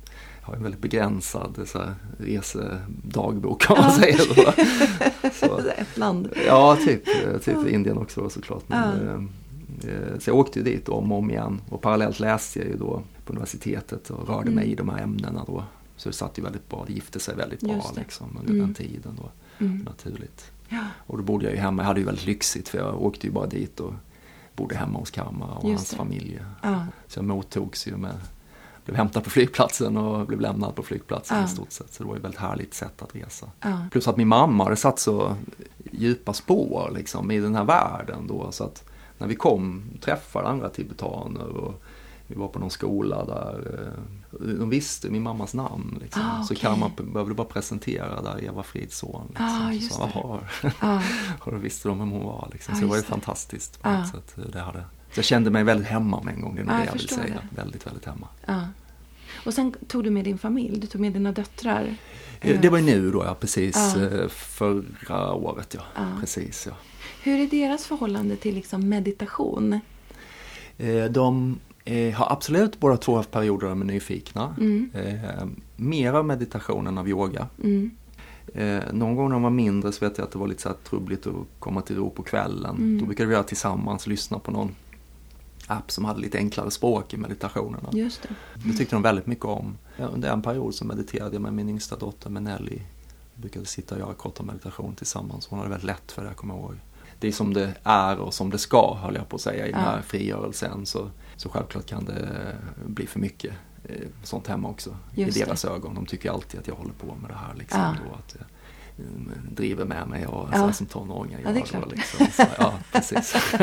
S2: har en väldigt begränsad så här, resedagbok kan man
S1: Ja. <laughs>
S2: säga. Så, <laughs> så.
S1: Ett land.
S2: Ja, typ, typ Indien också såklart. Men,
S1: Ja.
S2: eh, eh, så jag åkte ju dit om och om igen och parallellt läste jag ju då på universitetet och rörde mig
S1: Mm.
S2: i de här ämnena då. Så det satt ju väldigt bra, det gifte sig väldigt bra liksom, under
S1: Mm.
S2: den tiden då,
S1: Mm.
S2: naturligt.
S1: Ja.
S2: Och då bodde jag ju hemma, jag hade ju väldigt lyxigt för jag åkte ju bara dit och bodde hemma hos Karma och
S1: Just
S2: hans
S1: det.
S2: familj.
S1: Ja.
S2: Så jag mottogs ju med, blev hämtad på flygplatsen och blev lämnad på flygplatsen
S1: Ja.
S2: i stort sett. Så det var ett väldigt härligt sätt att resa.
S1: Ja.
S2: Plus att min mamma hade satt så djupa spår liksom, i den här världen då. Så att när vi kom träffade andra tibetaner och vi var på någon skola där. eh, De visste min mammas namn. Liksom.
S1: Ah,
S2: Så
S1: okej.
S2: Karma behövde bara presentera där Eva Frids son. Liksom.
S1: Ah. Ja. <laughs>
S2: och då visste de vem hon var. Liksom.
S1: Ja,
S2: Så det var ju fantastiskt på något sätt. hur Det hade. Så jag kände mig väldigt hemma med en gång, det är nog
S1: Ja,
S2: det
S1: jag
S2: vill säga.
S1: det.
S2: Väldigt, väldigt hemma.
S1: Och sen tog du med din familj, du tog med dina döttrar.
S2: Eh, Det var ju nu då, ja, precis.
S1: Ja.
S2: eh, Förra året, ja.
S1: Ja.
S2: Precis, ja.
S1: Hur är deras förhållande till liksom meditation?
S2: Eh, De eh, har absolut båda två haft perioder där de är nyfikna.
S1: Mm.
S2: Eh, mer av meditation än av yoga.
S1: Mm.
S2: Eh, någon gång när de var mindre så vet jag att det var lite så trubbligt att komma till ro på kvällen.
S1: Mm.
S2: Då brukade vi göra tillsammans, lyssna på någon app som hade lite enklare språk i meditationerna.
S1: Just det.
S2: Det tyckte de väldigt mycket om. Under en period så mediterade jag med min yngsta dotter med Nelly. Vi brukade sitta och göra korta meditation tillsammans. Hon hade väldigt lätt för det, jag kommer ihåg. Det är som det är och som det ska, höll jag på att säga, i den här frigörelsen. Så, så självklart kan det bli för mycket eh, sånt hemma också.
S1: Just
S2: I
S1: det.
S2: deras ögon. De tycker alltid att jag håller på med det här. Liksom,
S1: Ja.
S2: då, att mm, driver med mig och
S1: Ja.
S2: så som tonåringar
S1: Ja, det är.
S2: Då, liksom. så, ja, precis. <laughs>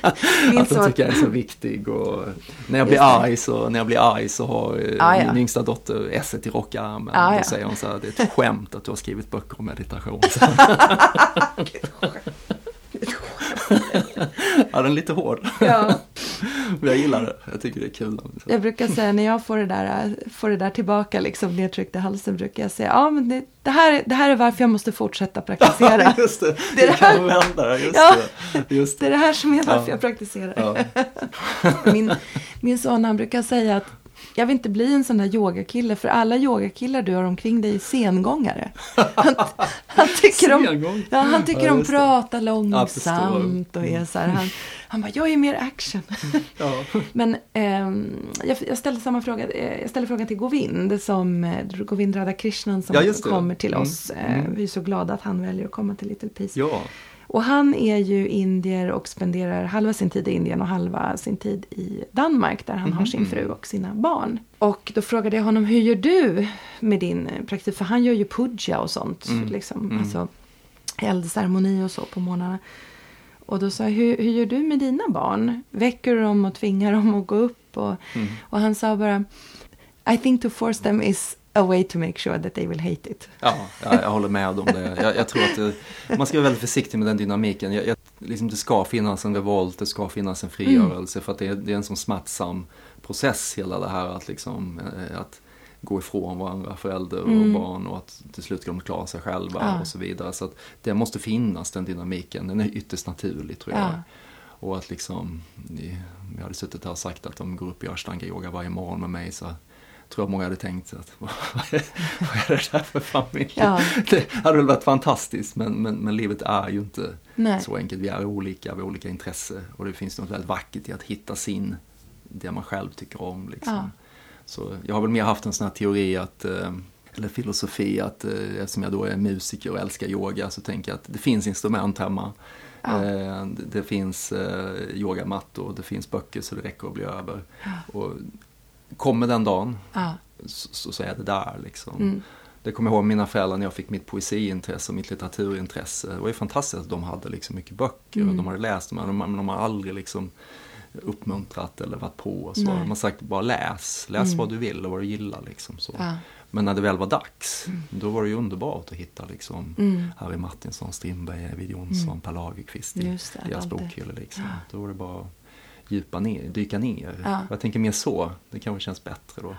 S2: Att de tycker jag är så viktig och när jag blir arg så, när jag blir arg så har eh,
S1: ja.
S2: min yngsta dotter S i rockarmen.
S1: Ja,
S2: Då
S1: ja.
S2: säger hon så här, det är ett skämt att du har skrivit böcker om meditation. <laughs> Ja, den är lite hård.
S1: Ja.
S2: Men jag gillar det, jag tycker det är kul.
S1: Jag brukar säga när jag får det där, får det där tillbaka liksom nedtryckt i halsen brukar jag säga ja men det, det, här, det här är varför jag måste fortsätta praktisera. <laughs>
S2: just det,
S1: Det är det här-
S2: kan vända just
S1: Ja.
S2: det. Just
S1: Det
S2: det.
S1: är det här som är varför
S2: Ja.
S1: jag praktiserar.
S2: Ja. <laughs>
S1: Min, min son han brukar säga att jag vill inte bli en sån där yogakille för alla yogakillar du har omkring dig är sengångare. Han, han tycker om, ja, han tycker
S2: Ja,
S1: om prata
S2: Ja,
S1: långsamt och är så här. Han, han bara, jag är mer action.
S2: Ja. <laughs>
S1: Men ehm, jag, jag ställde samma fråga, eh, jag ställde frågan till Govind, som, eh, Govind Radhakrishnan som kommer till
S2: Mm,
S1: oss. Eh,
S2: mm.
S1: Vi är så glada att han väljer att komma till Little Peace. Och han är ju indier och spenderar halva sin tid i Indien och halva sin tid i Danmark där han har sin
S2: Mhm.
S1: fru och sina barn. Och då frågade jag honom, hur gör du med din eh, praktik? För han gör ju puja och sånt,
S2: Mm.
S1: liksom,
S2: Mm.
S1: alltså eldceremoni och så på morgnarna. Och då sa jag, hur, hur gör du med dina barn? Väcker du dem och tvingar dem att gå upp? Och,
S2: Mm.
S1: och han sa bara, I think to force them is a way to make sure that they will hate it.
S2: Ja, jag, jag håller med om det. Jag, jag tror att det, man ska vara väldigt försiktig med den dynamiken. Jag, jag, liksom det ska finnas en revolt, det ska finnas en frigörelse för att det är, det är en sån smärtsam process hela det här att liksom eh, att gå ifrån varandra, förälder och
S1: Mm.
S2: barn och att till slut ska de klara sig själva
S1: Ja.
S2: och så vidare. Så att det måste finnas den dynamiken, den är ytterst naturlig tror jag.
S1: Ja.
S2: Och att liksom, om jag hade suttit här och sagt att de går upp i ashtanga yoga varje morgon med mig så tror jag många hade tänkt att <laughs> vad är, det där för familj?
S1: Ja. <laughs>
S2: Det hade väl varit fantastiskt men, men, men livet är ju inte
S1: Nej.
S2: så enkelt. Vi är olika, vi har olika intresse och det finns något väldigt vackert i att hitta sin, det man själv tycker om. Liksom.
S1: Ja.
S2: Så jag har väl mer haft en sån här teori att eh, eller filosofi att eh, eftersom jag då är musiker och älskar yoga så tänker jag att det finns instrument hemma.
S1: Ja.
S2: Eh, det, finns yogamattor, det finns böcker så det räcker att bli över. Och kommer den dagen
S1: Ja.
S2: så, så är det där liksom.
S1: Mm.
S2: Det kommer jag ihåg mina föräldrar när jag fick mitt poesiintresse och mitt litteraturintresse. Det var ju fantastiskt att de hade liksom mycket böcker och
S1: Mm.
S2: de hade läst dem, men de, de har aldrig liksom uppmuntrat eller varit på och så.
S1: Nej.
S2: Man har sagt bara läs, läs
S1: Mm.
S2: vad du vill och vad du gillar liksom så.
S1: Ja.
S2: Men när det väl var dags, då var det ju underbart att hitta liksom
S1: Mm.
S2: Harry Martinsson, Strindberg, Evid Jonsson,
S1: Mm.
S2: Per Lagerkvist i deras bokhyllor. Liksom.
S1: Ja.
S2: Då var det bara djupa ner, dyka ner.
S1: Ja.
S2: Jag tänker mer så, det kanske känns bättre då.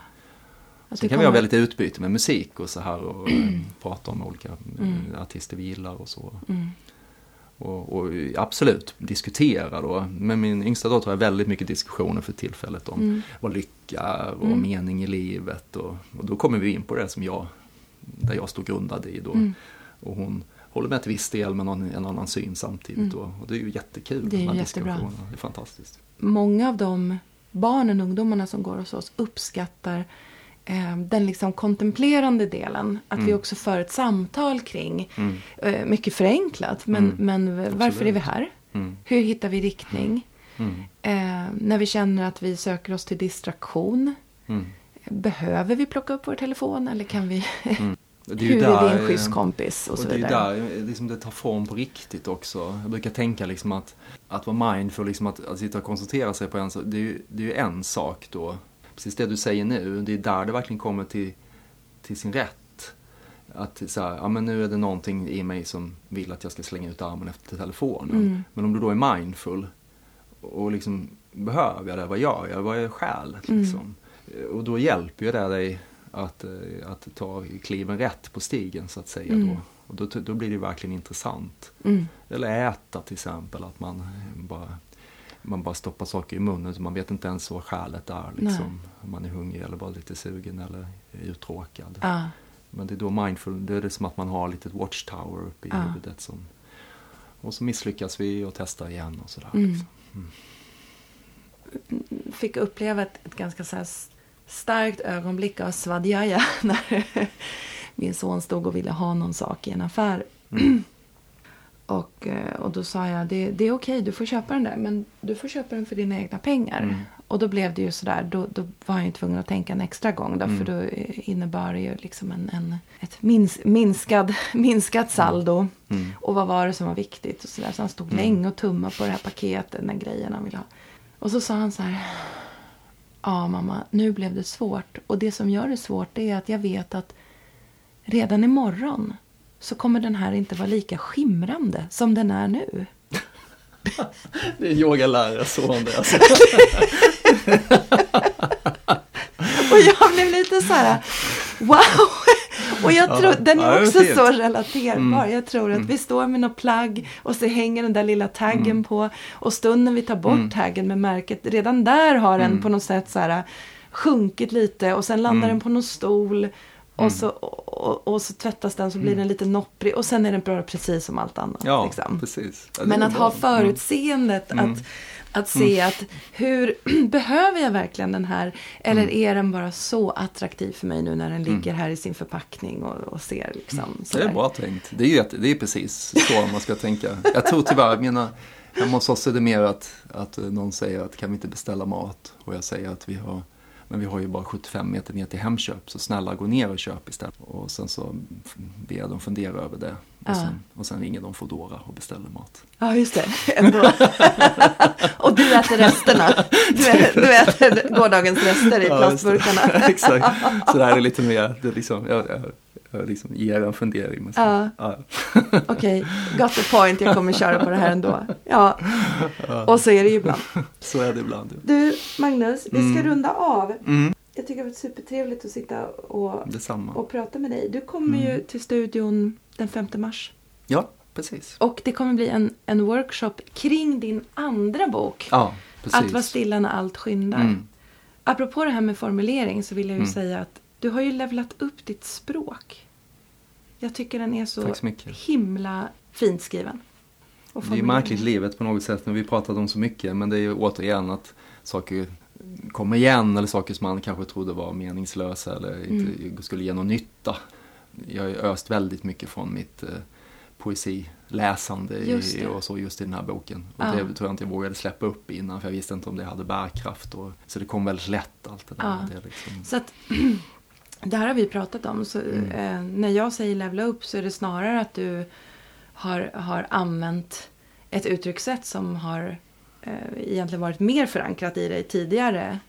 S2: Sen kan vi ha
S1: kommer-
S2: väldigt utbyte med musik och så här och eh, prata om olika eh,
S1: Mm.
S2: artister vi gillar och så.
S1: Mm.
S2: Och, och absolut, diskutera då. Med min yngsta dotter har jag väldigt mycket diskussioner för tillfället om
S1: Mm.
S2: vad lycka och
S1: Mm.
S2: mening i livet. Och, och då kommer vi in på det som jag, där jag står grundad i då.
S1: Mm.
S2: Och hon håller med till viss del men har en, annan syn samtidigt.
S1: Mm.
S2: Då. Och det är ju jättekul.
S1: Det är ju jättebra.
S2: diskussionerna. Det är fantastiskt.
S1: Många av de barnen och ungdomarna som går hos oss uppskattar eh, den liksom kontemplerande delen. Att vi
S2: Mm.
S1: också för ett samtal kring,
S2: Mm.
S1: eh, mycket förenklat, men,
S2: Mm.
S1: men varför
S2: Absolut.
S1: är vi här?
S2: Mm.
S1: Hur hittar vi riktning?
S2: Mm.
S1: Eh, när vi känner att vi söker oss till distraktion. Behöver vi plocka upp vår telefon eller kan vi...
S2: Det
S1: hur är vi
S2: där,
S1: en schysst
S2: eh,
S1: kompis och,
S2: Och
S1: så
S2: det är
S1: vidare.
S2: där liksom det tar form på riktigt också. Jag brukar tänka liksom att, att vara mindful, liksom att, att sitta och koncentrera sig på en sak, det är, ju, det är en sak då. Precis det du säger nu, det är där det verkligen kommer till, till sin rätt. Att så här, ja men nu är det någonting i mig som vill att jag ska slänga ut armen efter telefonen.
S1: Mm.
S2: Men om du då är mindful och liksom behöver jag det, vad gör jag, vad är skäl
S1: Mm.
S2: liksom. Och då hjälper ju det dig att, eh, att ta kliven rätt på stigen så att säga
S1: Mm.
S2: då. Och då, då blir det verkligen intressant.
S1: Mm.
S2: Eller äta till exempel, att man eh, bara, man bara stoppar saker i munnen så man vet inte ens vad skälet är. Liksom. Om man är hungrig eller bara lite sugen eller uttråkad.
S1: Ja.
S2: Men det är då mindful, det är det som att man har lite watchtower uppe i
S1: Ja.
S2: huvudet. Som, och så misslyckas vi och testar igen och sådär.
S1: Mm.
S2: Liksom.
S1: fick uppleva ett, ett ganska så starkt ögonblick av svadjaja <laughs> när min son stod och ville ha någon sak i en affär.
S2: Mm. <clears throat>
S1: Och, eh, och då sa jag, det, det är okej, du får köpa den där, men du får köpa den för dina egna pengar.
S2: Mm.
S1: Och då blev det ju sådär, då, då var jag ju tvungen att tänka en extra gång. Då,
S2: Mm.
S1: För då eh, innebar det ju liksom en, en, ett mins, minskad, <laughs> minskat saldo.
S2: Mm.
S1: Och vad var det som var viktigt och sådär. Så han stod
S2: Mm.
S1: länge och tummade på det här paketet, den grejen han ville ha. Och så sa han så här. Ja mamma, nu blev det svårt. Och det som gör det svårt är att jag vet att redan imorgon så kommer den här inte vara lika skimrande som den är nu. <laughs>
S2: Det är yogalärares son det alltså. <laughs>
S1: Och jag blev lite så här, wow! Och jag
S2: Ja,
S1: tror, den
S2: ja,
S1: är
S2: det är
S1: också
S2: fint.
S1: så relaterbar.
S2: Mm.
S1: Jag tror att vi står med något plagg och så hänger den där lilla taggen
S2: Mm.
S1: på. Och stunden vi tar bort
S2: Mm.
S1: taggen med märket, redan där har den
S2: Mm.
S1: på något sätt så här sjunkit lite och sen landar
S2: Mm.
S1: den på någon stol. Och,
S2: Mm.
S1: så, och, och så tvättas den så blir den lite nopprig och sen är den bra precis som allt annat.
S2: Ja,
S1: liksom.
S2: precis. Ja,
S1: Men
S2: är
S1: att
S2: bra.
S1: ha förutseendet
S2: Mm.
S1: att, att se att hur <clears throat> behöver jag verkligen den här? Eller
S2: Mm.
S1: är den bara så attraktiv för mig nu när den ligger här i sin förpackning och, och ser liksom
S2: Mm. Det
S1: sådär.
S2: är bra tänkt. Det är ju det är precis så man ska tänka. Jag tror tyvärr, mina, hemma hos oss är det mer att, att någon säger att kan vi inte beställa mat? Och jag säger att vi har, men vi har ju bara 75 meter ner till Hemköp, så snälla gå ner och köp istället. Och sen så ber jag dem fundera över det. Och,
S1: Ja.
S2: sen, och sen ringer de Foodora och beställer mat.
S1: Ja, just det. <laughs> Ändå. <laughs> och du äter resterna. Du äter, du äter gårdagens rester i
S2: Ja,
S1: plastburkarna. <laughs>
S2: Exakt. Så det här är lite mer, det är liksom, jag, jag liksom ger en fundering. Men sen,
S1: Ja.
S2: ja. <laughs>
S1: Okej, got the point. Jag kommer köra på det här ändå. Ja, och så är det ju ibland. <laughs>
S2: Så är det ibland. ja.
S1: Du, Magnus, vi ska
S2: Mm.
S1: runda av.
S2: Mm,
S1: Jag tycker det har varit supertrevligt att sitta och,
S2: detsamma.
S1: och prata med dig. Du kommer
S2: Mm.
S1: ju till studion den 5 mars.
S2: Ja, precis.
S1: Och det kommer bli en, en workshop kring din andra bok.
S2: Ja, precis.
S1: Att vara stilla när allt skyndar.
S2: Mm.
S1: Apropå det här med formulering så vill jag ju
S2: Mm.
S1: säga att du har ju levlat upp ditt språk. Jag tycker den är så
S2: så
S1: himla fint skriven.
S2: Det är märkligt livet på något sätt när vi pratat om så mycket men det är ju återigen att saker kommer igen eller saker som man kanske trodde var meningslösa eller inte
S1: Mm.
S2: skulle ge någon nytta. Jag har ju öst väldigt mycket från mitt eh, poesiläsande i, och så just i den här boken. Och
S1: Ja.
S2: det tror jag inte jag vågade släppa upp innan för jag visste inte om det hade bärkraft. Och, så det kom väldigt lätt allt det där.
S1: Ja.
S2: Det liksom,
S1: Så att, <clears throat> det här har vi pratat om. Så,
S2: Mm.
S1: eh, när jag säger levla upp så är det snarare att du har, har använt ett uttryckssätt som har eh, egentligen varit mer förankrat i dig tidigare.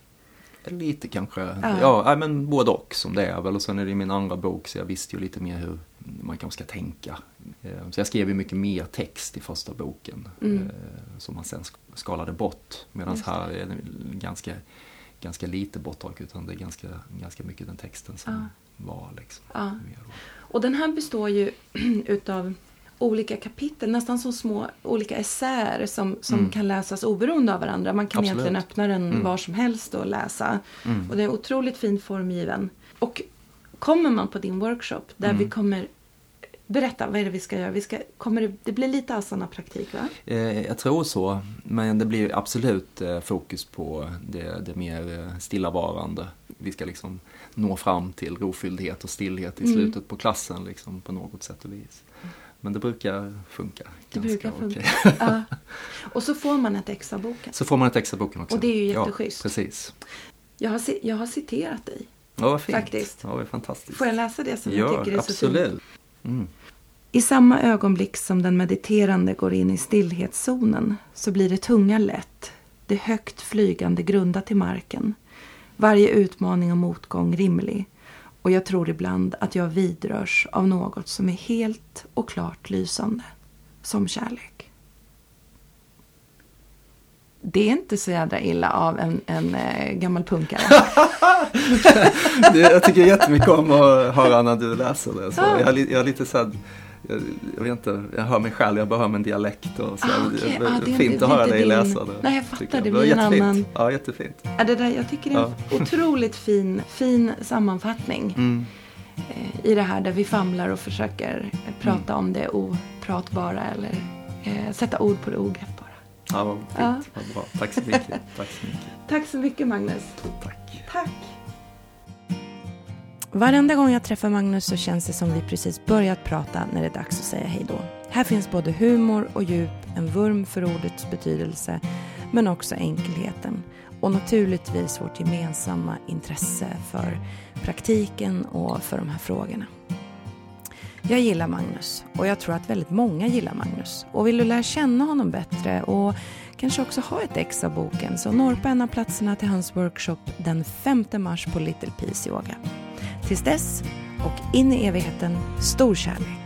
S2: Lite kanske.
S1: Ja.
S2: Ja, men både och som det är väl. Och sen är det min andra bok så jag visste ju lite mer hur man kanske ska tänka. Eh, Så jag skrev ju mycket mer text i första boken.
S1: Mm.
S2: eh, Som man sen sk- skalade bort. Medan här är det ganska, ganska lite bortdrag utan det är ganska, ganska mycket den texten som var liksom.
S1: Ja. Och den här består ju <clears throat> utav olika kapitel, nästan som små olika essäer som, som
S2: Mm.
S1: kan läsas oberoende av varandra. Man kan
S2: Absolut.
S1: egentligen öppna den
S2: Mm.
S1: var som helst och läsa.
S2: Mm.
S1: Och det är otroligt fint formgiven. Och kommer man på din workshop där
S2: Mm.
S1: vi kommer Berätta, vad är det vi ska göra? Vi ska, kommer det, det blir lite asana-praktik va?
S2: Eh, Jag tror så, men det blir absolut eh, fokus på det, det mer eh, stillavarande. Vi ska liksom nå fram till rofylldhet och stillhet i
S1: Mm.
S2: slutet på klassen liksom, på något sätt och vis. Men det brukar funka.
S1: Det brukar funka.
S2: okej.
S1: Ja. <laughs> Och så får man ett ex av boken.
S2: Så får man ett extra boken också.
S1: Och det är ju
S2: Ja,
S1: jätteschysst.
S2: precis.
S1: Jag har, jag har citerat dig.
S2: Ja, vad fint.
S1: Faktiskt.
S2: Ja, det är fantastiskt.
S1: Får jag läsa det som
S2: ja,
S1: jag tycker är så fint?
S2: Mm.
S1: I samma ögonblick som den mediterande går in i stillhetszonen så blir det tunga lätt, det högt flygande grunda till marken. Varje utmaning och motgång rimlig. Och jag tror ibland att jag vidrörs av något som är helt och klart lysande. Som kärlek. Det är inte så jädra illa av en, en eh, gammal punkare. <laughs>
S2: Det, jag tycker jättemycket om att höra när du läser det. Så
S1: Ja.
S2: jag, har jag har lite så här, jag, jag vet inte, jag hör mig själv, jag bara hör en dialekt och så.
S1: Ah,
S2: det är
S1: Ah, det
S2: fint att höra
S1: det
S2: dig
S1: din-
S2: läsa det.
S1: Nej, jag fattar, det
S2: var
S1: blir en
S2: jättefint.
S1: annan-
S2: Ja, jättefint.
S1: Ja, det där, jag tycker det är en <laughs> otroligt fin, fin sammanfattning.
S2: Mm.
S1: eh, i det här där vi famlar och försöker eh, prata
S2: Mm.
S1: om det opratbara eller eh, sätta ord på det ogreppbara.
S2: Ja, vad.
S1: Ja.
S2: Vad bra. Tack så mycket. Tack så mycket.
S1: Tack så mycket Magnus.
S2: Tack.
S1: Tack. Varenda gång jag träffar Magnus så känns det som vi precis börjat prata när det är dags att säga hej då. Här finns både humor och djup, en vurm för ordets betydelse, men också enkelheten. Och naturligtvis vårt gemensamma intresse för praktiken och för de här frågorna. Jag gillar Magnus och jag tror att väldigt många gillar Magnus. Och vill du lära känna honom bättre och kanske också ha ett ex av boken så norpa en av platserna till hans workshop den 5 mars på Little Peace Yoga. Tills dess och in i evigheten, stor kärlek.